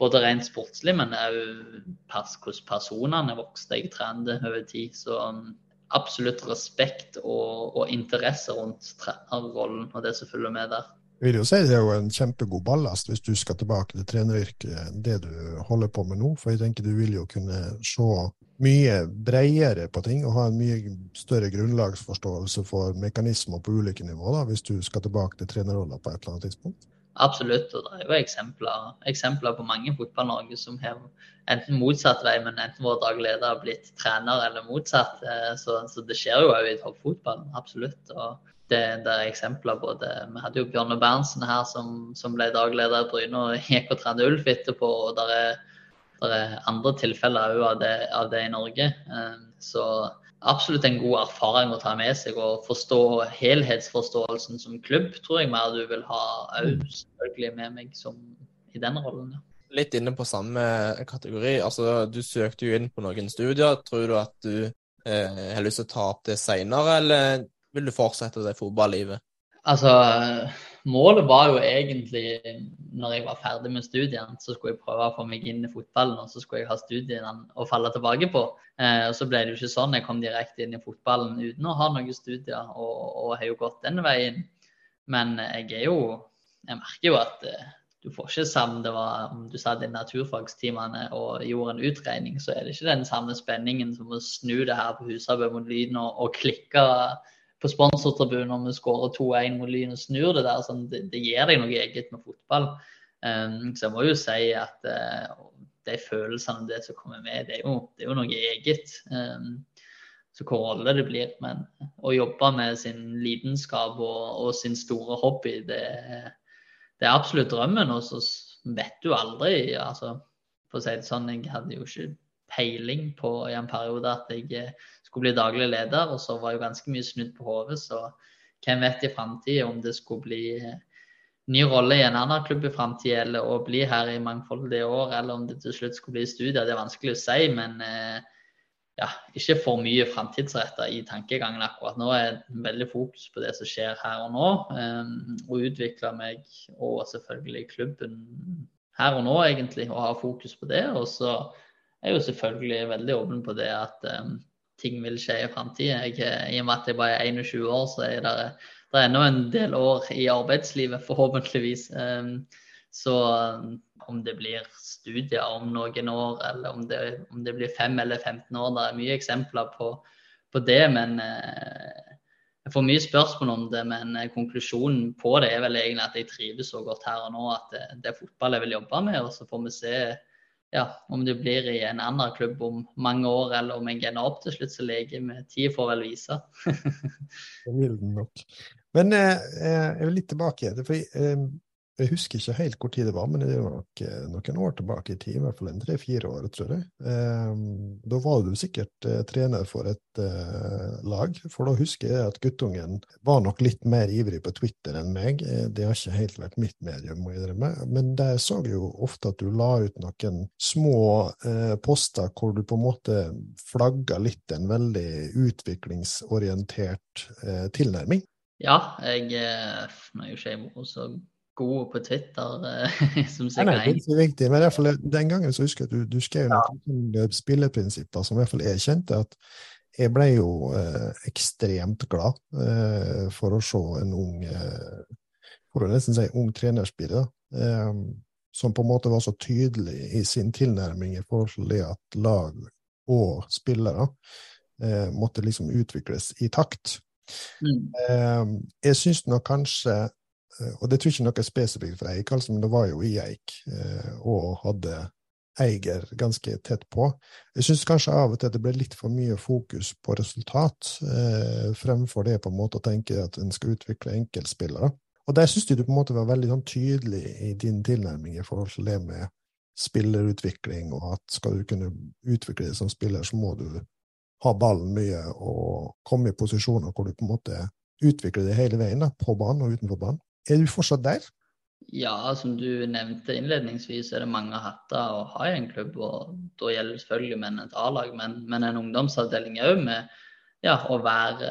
både rent sportslig, men òg hvordan personene vokste. Jeg trente over tid. Så um, absolutt respekt og, og interesse rundt trenerrollen og det som følger med der. Jeg vil jo si Det er jo en kjempegod ballast hvis du skal tilbake til treneryrket, det du holder på med nå. For jeg tenker du vil jo kunne se mye bredere på ting og ha en mye større grunnlagsforståelse for mekanismer på ulike nivåer, hvis du skal tilbake til trenerroller på et eller annet tidspunkt? Absolutt, og det er jo eksempler, eksempler på mange fotball-Norge som har enten motsatt vei, men enten vår daglig leder har blitt trener eller motsatt. Eh, så, så det skjer jo òg i toppfotballen, absolutt. og det, det, er eksempler både Vi hadde jo Bjørne Berntsen her som, som ble daglig leder i Bryne og gikk og trente Ulf etterpå. og der er det er andre tilfeller òg av, av, det i Norge. Ehm, så absolutt en god erfaring å ta med seg. Og forstå helhetsforståelsen som klubb tror jeg mer du vil ha òg selvfølgelig med meg som i den rollen. Ja. Litt inne på samme kategori. altså Du søkte jo inn på noen studier. Tror du at du eh, har lyst til å ta opp det seinere, eller vil du fortsette det fotballivet? Altså målet var jo egentlig, når jeg var ferdig med studiene, så skulle jeg prøve å få meg inn i fotballen, og så skulle jeg ha studiene å falle tilbake på. Eh, og så ble det jo ikke sånn. Jeg kom direkte inn i fotballen uten å ha noen studier, og, og har jo gått den veien. Men jeg er jo Jeg merker jo at eh, du får ikke sammen det var om du satt i naturfagstimene og gjorde en utregning, så er det ikke den samme spenningen som å snu det her på Husabø mot Lyden og, og klikke på sponsortribunen om vi skårer 2-1 mot Lyn og snur det der. Sånn, det, det, gir deg noe eget med fotball. Um, så jeg må jo si at uh, de følelsene det som kommer med, det er jo, det er jo noe eget. Um, så hvor rolle det blir. Men å jobbe med sin lidenskap og, og sin store hobby, det, det, er absolutt drømmen. Og så vet du aldri. altså For å si det sånn, jeg hadde jo ikke peiling på i en periode at jeg skulle bli daglig leder, og så var jo ganske mye snudd på hodet. Så hvem vet i framtida om det skulle bli ny rolle i en annen klubb i framtida, eller å bli her i mangfoldige år, eller om det til slutt skulle bli studier. Det er vanskelig å si, men eh, ja, ikke for mye framtidsretta i tankegangen akkurat nå. er veldig fokus på det som skjer her og nå, um, og utvikle meg og selvfølgelig klubben her og nå, egentlig, og ha fokus på det. Og så er jeg jo selvfølgelig veldig åpen på det at ting vil skje i framtida. I og med at jeg bare er 21 år, så er det, det ennå en del år i arbeidslivet, forhåpentligvis. Ehm, så um, om det blir studier om noen år, eller om det, om det blir 5 eller 15 år, det er mye eksempler på, på det. Men eh, jeg får mye spørsmål om det, men eh, konklusjonen på det er vel egentlig at jeg trives så godt her og nå at det, det er fotball jeg vil jobbe med. Og så får vi se ja, om det blir i en annen klubb om mange år, eller om jeg ender opp til slutt, så leker med tid får vel vise. det vil den nok. Men eh, eh, jeg vil litt tilbake. For, eh, Jeg husker ikke helt hvor tid det var, men det var nok eh, noen år tilbake i tid, i hvert fall en tre-fire år, tror jeg. Eh, da var du sikkert eh, trener for et eh, lag, for da husker jeg at guttungen var nok litt mer ivrig på Twitter enn meg. Det har ikke helt vært mitt medium, må jeg innrømme, men der så jeg jo ofte at du la ut noen små poster hvor du på en måte flagga litt en veldig utviklingsorientert tilnærming. Ja, jeg, jeg er ikke jeg så gode på Twitter, eh, som sikkert Nei, det er ikke viktig, men i hvert fall den gangen så husker jeg at du, du skrev ja. noen spilleprinsipper som i hvert fall jeg kjente at jeg ble jo eh, ekstremt glad eh, for å se en ung eh, for å nesten si ung trenerspiller, eh, som på en måte var så tydelig i sin tilnærming i forhold til det at lag og spillere eh, måtte liksom utvikles i takt. Mm. jeg syns nok kanskje Eh, og det tror jeg ikke noe spesifikt for Eik, altså, men det var jo i Eik, eh, og hadde Eiger ganske tett på. Jeg syns kanskje av og til det ble litt for mye fokus på resultat, eh, fremfor det på en måte å tenke at en skal utvikle enkeltspillere. Og der syns jeg du på en måte var veldig sånn tydelig i din tilnærming i forhold til det med spillerutvikling, og at skal du kunne utvikle deg som spiller, så må du ha ballen mye og komme i posisjoner hvor du på en måte utvikler det hele veien, da, på banen og utenfor banen. Er du fortsatt der? Ja, som du nevnte innledningsvis, er det mange hatter å ha i en klubb. og Da gjelder det selvfølgelig med et A-lag, men, men, en ungdomsavdeling òg med ja, å, være,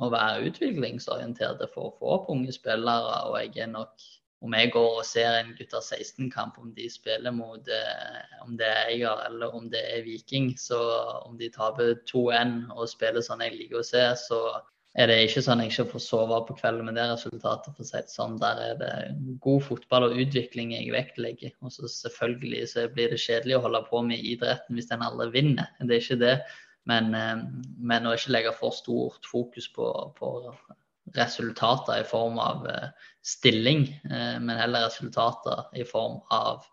å være utviklingsorienterte for å få opp unge spillere. og jeg er nok om jeg går og ser en gutter 16-kamp, om de spiller mot eh, om det er Eier eller om det er Viking, så om de taper 2-1 og spiller sånn jeg liker å se, så er det ikke sånn jeg ikke får sove på kvelden med det resultatet. for å si det sånn. Der er det god fotball og utvikling jeg vektlegger. Og så selvfølgelig så blir det kjedelig å holde på med idretten hvis en aldri vinner. Det er ikke det. Men, eh, men å ikke legge for stort fokus på, på resultater i form av eh, stilling, eh, men heller resultater i form av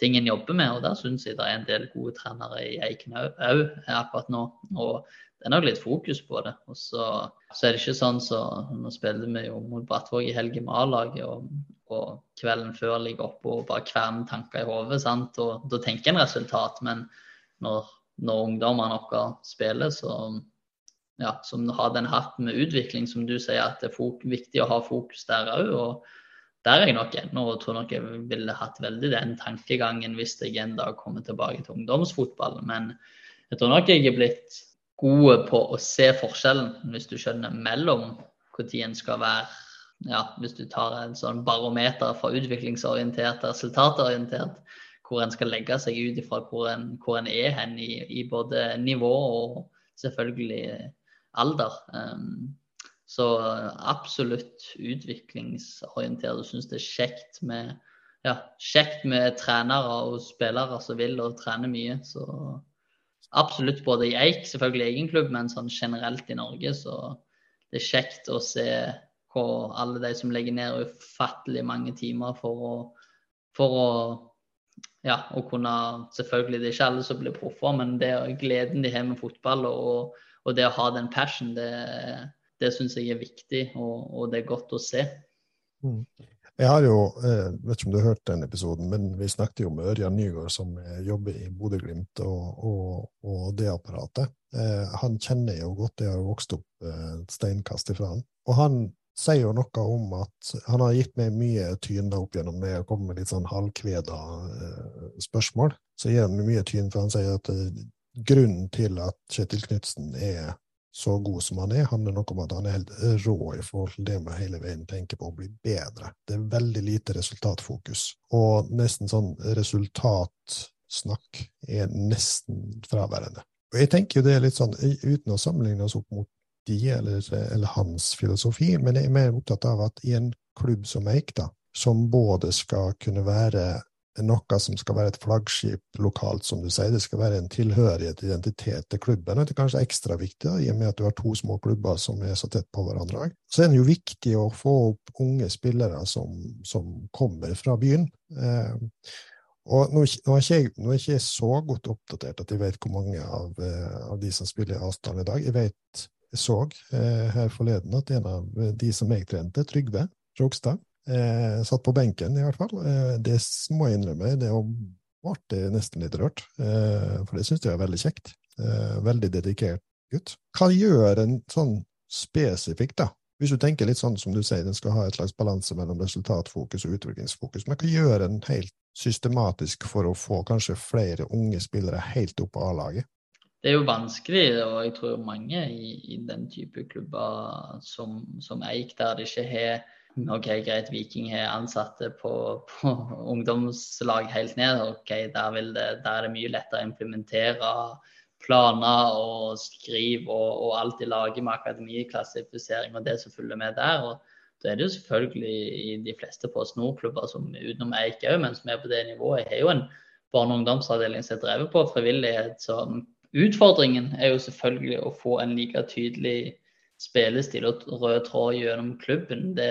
ting en jobber med. Og der syns jeg det er en del gode trenere i Eiken òg akkurat nå. Og det er nok litt fokus på det. Og så, så er det ikke sånn så Nå spiller vi jo mot Brattvåg i helgen med A-laget, og, og, kvelden før ligger oppe og bare kverner tanker i hodet. Og da tenker en resultat, men når, når ungdommene våre spiller, så ja, som har den hatten med utvikling, som du sier at det er viktig å ha fokus der òg. Og der er jeg nok ennå og tror nok jeg ville hatt veldig den tankegangen hvis jeg en dag kommer tilbake til ungdomsfotball. Men jeg tror nok jeg er blitt gode på å se forskjellen, hvis du skjønner, mellom når en skal være ja, Hvis du tar en sånn barometer fra utviklingsorientert til resultatorientert, hvor en skal legge seg ut ifra hvor en, hvor en er hen i, i, både nivå og selvfølgelig alder. Um, så absolutt utviklingsorientert. Du syns det er kjekt med, ja, kjekt med trenere og spillere som vil og trener mye. Så absolutt både i Eik, selvfølgelig egen klubb, men sånn generelt i Norge. Så det er kjekt å se hvor alle de som legger ned ufattelig mange timer for å, for å ja, å kunne Selvfølgelig det er ikke alle som blir proffer, men det er gleden de har med fotball og, og det å ha den passion, det, det syns jeg er viktig, og, og, det er godt å se. Mm. Jeg har jo, jeg eh, vet ikke om du har hørt den episoden, men vi snakket jo med Ørjan Nygaard, som jobber i Bodø-Glimt og, og, og, det apparatet. Eh, han kjenner jo godt, jeg har jo vokst opp eh, et steinkast ifra han. Og han sier jo noe om at han har gitt meg mye tyner opp gjennom det å komme med litt sånn halvkveda spørsmål. Så gir han mye tyn, for han sier at grunnen til at Kjetil Knutsen er så god som han er, handler noe om at han er helt rå i forhold til det med hele veien tenker på å bli bedre. Det er veldig lite resultatfokus, og nesten sånn resultatsnakk er nesten fraværende. Og jeg tenker jo det er litt sånn, uten å sammenligne oss opp mot de eller, eller hans filosofi, men jeg er mer opptatt av at i en klubb som Eik, da, som både skal kunne være noe som skal være et flaggskip lokalt, som du sier. Det skal være en tilhørighet, identitet til klubben. Det er kanskje ekstra viktig, da, i og med at du har to små klubber som er så tett på hverandre. Så er det jo viktig å få opp unge spillere som, som kommer fra byen. Eh, og nå, nå, er jeg, nå, er ikke jeg, så godt oppdatert at jeg vet hvor mange av, eh, av de som spiller i avstand i dag. Jeg vet, jeg så eh, her forleden at en av de som jeg trente, Trygve Rogstad, Eh, satt på benken, i hvert fall. Eh, det må jeg innrømme. Det ble nesten litt rørt, eh, for det syns jeg er veldig kjekt. Eh, veldig dedikert gutt. Hva gjør en sånn spesifikt, da? Hvis du tenker litt sånn som du sier, den skal ha et slags balanse mellom resultatfokus og utviklingsfokus. Men hva gjør en helt systematisk for å få kanskje flere unge spillere helt opp på A-laget? Det er jo vanskelig, og jeg tror mange i, i den type klubber som, som Eik, der det ikke har OK, greit, Viking har ansatte på, på ungdomslag helt ned. ok, der, det, der, er det mye lettere å implementere planer og skrive og, og alt i laget med akademiklassifisering og det som følger med der. og da er det jo selvfølgelig i de fleste på snorklubber som utenom Eik òg, men som er på det nivået. Har jo en barne- og ungdomsavdeling som er drevet på frivillighet. Så utfordringen er jo selvfølgelig å få en like tydelig spillestil og rød tråd gjennom klubben. Det,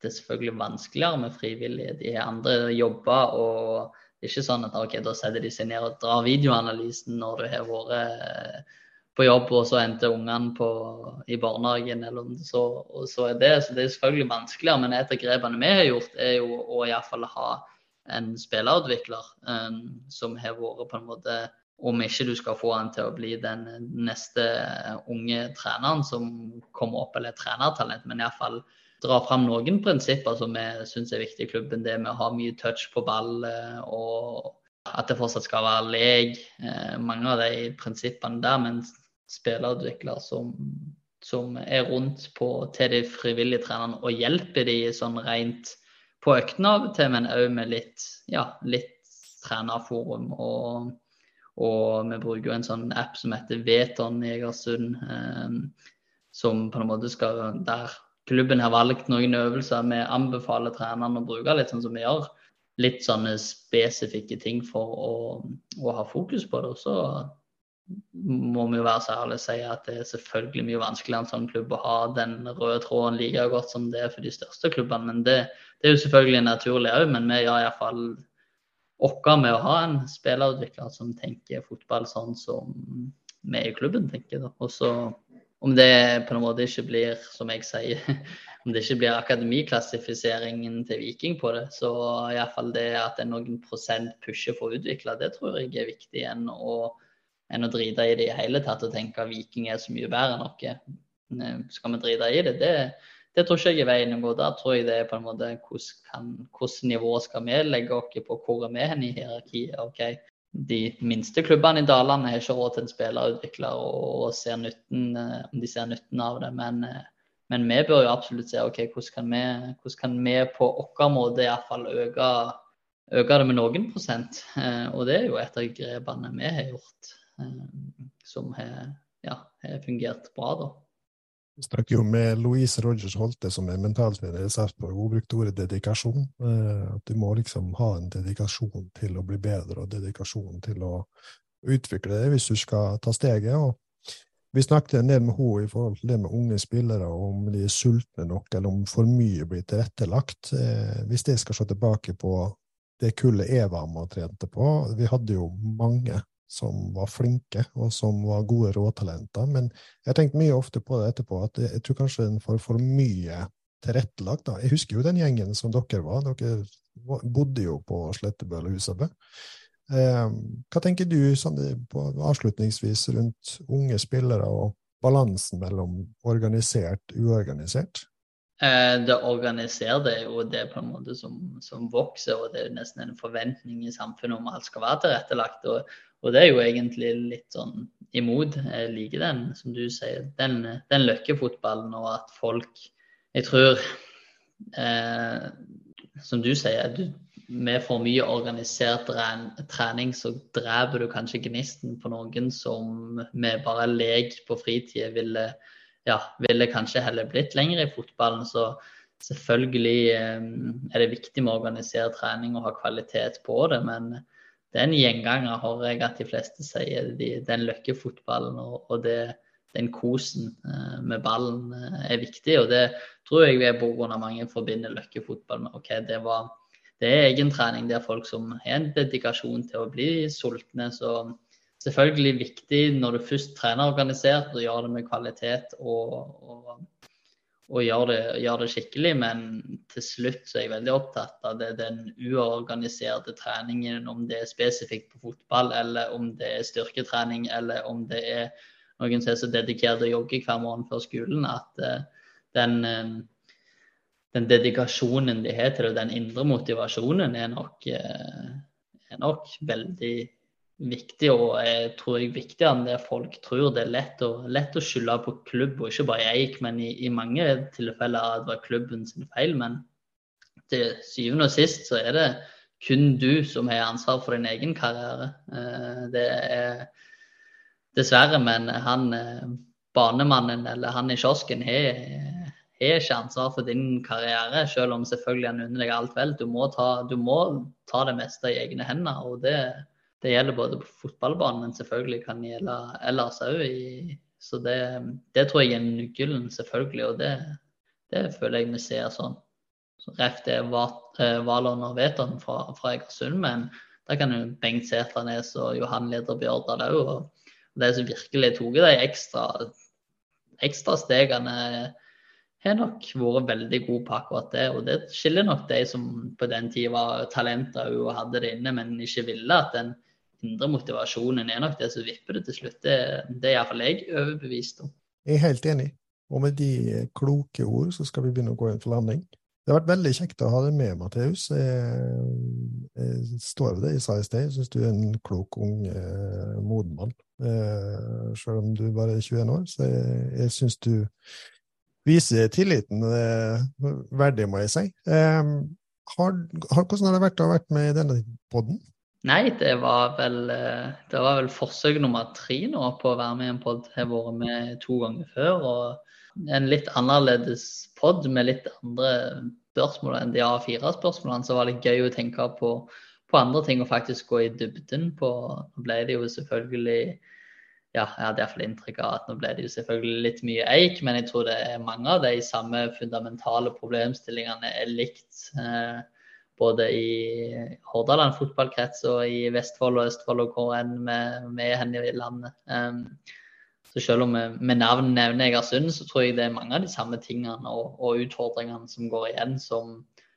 det, er selvfølgelig vanskeligere med frivillige. De har andre jobber. og det er ikke sånn at ok, da setter de seg ned og drar videoanalysen når du har vært på jobb, og så endte ungene i barnehagen, eller så, og så er det. Så det er selvfølgelig vanskeligere. Men et av grepene vi har gjort, er jo å iallfall ha en spillerutvikler um, som har vært på en måte Om ikke du skal få han til å bli den neste unge treneren som kommer opp, eller trenertalent, men iallfall dra fram noen prinsipper som vi syns er viktige i klubben. Det med å ha mye touch på ball eh, og at det fortsatt skal være lek. Eh, mange av de prinsippene der. Men spillerutvikler som, som er rundt på, til de frivillige trenerne og hjelper de sånn rent på øktene av og til, men òg med litt, ja, litt trenerforum. Og, og, vi bruker jo en sånn app som heter Veton i Egersund, eh, som på en måte skal Der klubben har valgt noen øvelser vi anbefaler trenerne å bruke, litt sånn som vi gjør. Litt sånne spesifikke ting for å, å ha fokus på det. Og så må vi jo være så ærlige og si at det er selvfølgelig mye vanskeligere en sånn klubb å ha den røde tråden like godt som det er for de største klubbene. Men det, det er jo selvfølgelig naturlig òg. Men vi gjør iallfall vårt med å ha en spillerutvikler som tenker fotball sånn som vi i klubben tenker. Da. Og så om det på en måte ikke blir, som jeg sier, om det ikke blir akademiklassifiseringen til Viking på det, så iallfall det at er noen prosent pusher for å utvikle, det tror jeg er viktig enn å enn å drite i det i hele tatt og tenke at Viking er så mye bedre enn oss. Eh, skal vi drite i det? det? Det tror ikke jeg er veien å gå. Der tror jeg det er på en måte hvordan nivå skal vi legge oss på, hvor er vi hen i hierarkiet. ok, De minste klubbene i Dalane har ikke råd til en spillerutvikler og ser nytten, eh, om de ser nytten av det. Men, eh, men vi bør jo absolutt se ok, hvordan kan vi, hvordan kan vi på vår måte iallfall øke, øke det med noen prosent. Og det er jo et av grepene vi har gjort. Eh, som har, ja, har fungert bra. da. Vi snakker jo med Louise Rogers Holte, som er mentaltrener i Sarpsborg. Hun brukte ordet dedikasjon. Eh, at du må liksom ha en dedikasjon til å bli bedre, og dedikasjon til å utvikle det hvis du skal ta steget. og vi snakket en del med henne i forhold til det med unge spillere, om de er sultne nok, eller om for mye blir tilrettelagt. Eh, hvis jeg skal se tilbake på det kullet jeg var med og trente på, vi hadde jo mange som var flinke, og som var gode råtalenter. Men jeg har tenkt mye ofte på det etterpå, at jeg tror kanskje en får for mye tilrettelagt. Da. Jeg husker jo den gjengen som dere var. Dere bodde jo på Slettebøl og Husabø. Eh, hva tenker du sånn, på, avslutningsvis rundt unge spillere og balansen mellom organisert og uorganisert? Eh, det organiserte er jo det på en måte som, som, vokser, og det er jo nesten en forventning i samfunnet om alt skal være tilrettelagt. Og, og det er jo egentlig litt sånn imot. Jeg liker den, som du sier, den, den løkkefotballen og at folk Jeg tror, eh, som du sier, du, med for mye organisert trening så dreper du kanskje gnisten på noen som med bare lek på fritida ville, ja, ville kanskje heller blitt lenger i fotballen. Så selvfølgelig eh, er det viktig med organisert trening og ha kvalitet på det. men det er en gjenganger, hører jeg at de fleste sier. De, den løkkefotballen og, og det, den kosen eh, med ballen eh, er viktig. Og det tror jeg vi er pga. mange forbinder løkkefotball med. ok, det, var, det er egentrening. Det er folk som har en dedikasjon til å bli sultne. Så selvfølgelig viktig når du først trener organisert og gjør det med kvalitet og, og, og gjør det, gjør det, skikkelig. Men til slutt så er jeg veldig opptatt av det, den uorganiserte treningen, om det er spesifikt på fotball, eller om det er styrketrening, eller om det er noen som er så dedikert å jogge hver morgen før skolen at uh, den, uh, den dedikasjonen de har til det, den indre motivasjonen, er nok, uh, er nok veldig viktig, og jeg tror jeg viktigere enn det folk tror. Det er lett å, lett å skylde på klubb, og ikke bare jeg, men i, i mange tilfeller at det var klubben sin feil. Men til syvende og sist så er det kun du som har ansvar for din egen karriere. Eh, det er dessverre, men han eh, banemannen eller han i kiosken har har ikke ansvar for din karriere, selv om selvfølgelig han unner deg alt vel. Du må, ta, du må ta det meste i egne hender. og det det gjelder både på fotballbanen, men selvfølgelig kan det gjelde ellers òg. Så det, det, tror jeg er nøkkelen, selvfølgelig. Og det, det, føler jeg vi ser sånn. Så Ref det eh, Valon og Veton fra, fra Egersund, men der kan jo Bengt Sætranes og Johan Leder Bjørdal òg. Og, og de som virkelig tok de ekstra, ekstra stegene, har nok vært veldig gode på akkurat det. Og det skiller nok de som på den tida var talenter og hadde det inne, men ikke ville at den indre motivasjonen er nok det som vipper det til slutt. Det, det er iallfall jeg overbevist om. Jeg er helt enig. Og med de kloke ord så skal vi begynne å gå inn for landing. Det har vært veldig kjekt å ha deg med, Matteus. Jeg, jeg står ved det jeg sa i sted. Jeg syns du er en klok, ung, eh, moden mann. Eh, selv om du bare er 21 år. Så jeg, jeg syns du viser tilliten eh, verdig, må jeg si. Eh, har, har, hvordan har det vært å ha vært med i denne poden? Nei, det var vel, eh, det var vel forsøk nummer tre nå på å være med i en pod. Jeg har vært med to ganger før. og En litt annerledes pod med litt andre spørsmål enn de A4-spørsmålene. Så var det gøy å tenke på, på, andre ting og faktisk gå i dybden på. Nå ble det jo selvfølgelig ja, jeg hadde iallfall inntrykk av at nå ble det jo selvfølgelig litt mye eik, men jeg tror det er mange av de samme fundamentale problemstillingene er likt. Eh, både i Hordaland fotballkrets og i Vestfold og Østfold og hvor enn vi er i landet. Um, så selv om vi med navn nevner Egersund, så tror jeg det er mange av de samme tingene og, og utfordringene som går igjen, som,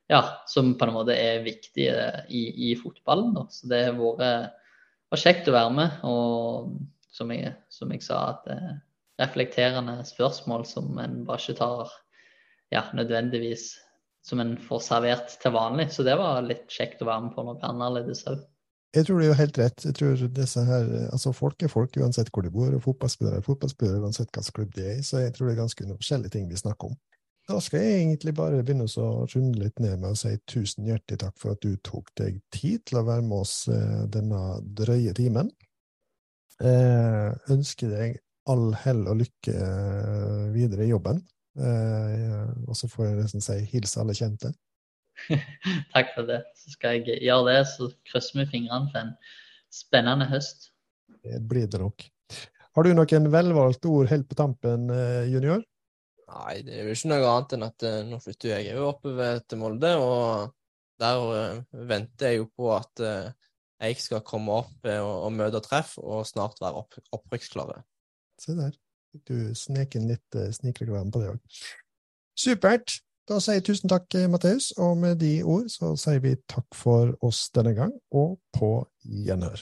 ja, som, på en måte er viktige i, i fotballen. Da. Så det har vært kjekt å være med. Og som jeg, som jeg sa, at eh, reflekterende spørsmål som en bare ikke tar ja, nødvendigvis som en får servert til vanlig. Så det var litt kjekt å være med på noe annerledes òg. Jeg tror du jo helt rett. Jeg tror disse her, altså Folk er folk uansett hvor de bor, og fotballspillere er fotballspillere uansett hvilken klubb de er i. Så jeg tror det er ganske forskjellige ting vi snakker om. Da skal jeg egentlig bare begynne å runde litt ned med å si tusen hjertelig takk for at du tok deg tid til å være med oss eh, denne drøye timen. Eh, ønsker deg all hell og lykke eh, videre i jobben. Eh, og så får jeg nesten si hilse alle kjente. Takk for det. Så skal jeg gjøre det, så krysser vi fingrene for en spennende høst. Det blir det nok. Har du noen velvalgte ord helt på tampen, eh, junior? Nei, det er jo ikke noe annet enn at eh, nå flytter jeg jo oppover til Molde, og der venter jeg jo på at jeg skal komme opp og, og møte treff, og snart være opp, opprykksklare. Se der du snek inn litt uh, snikreklame på det òg. Supert. Da sier jeg tusen takk, Matheus, og med de ord så sier vi takk for oss denne gang, og på gjenhør.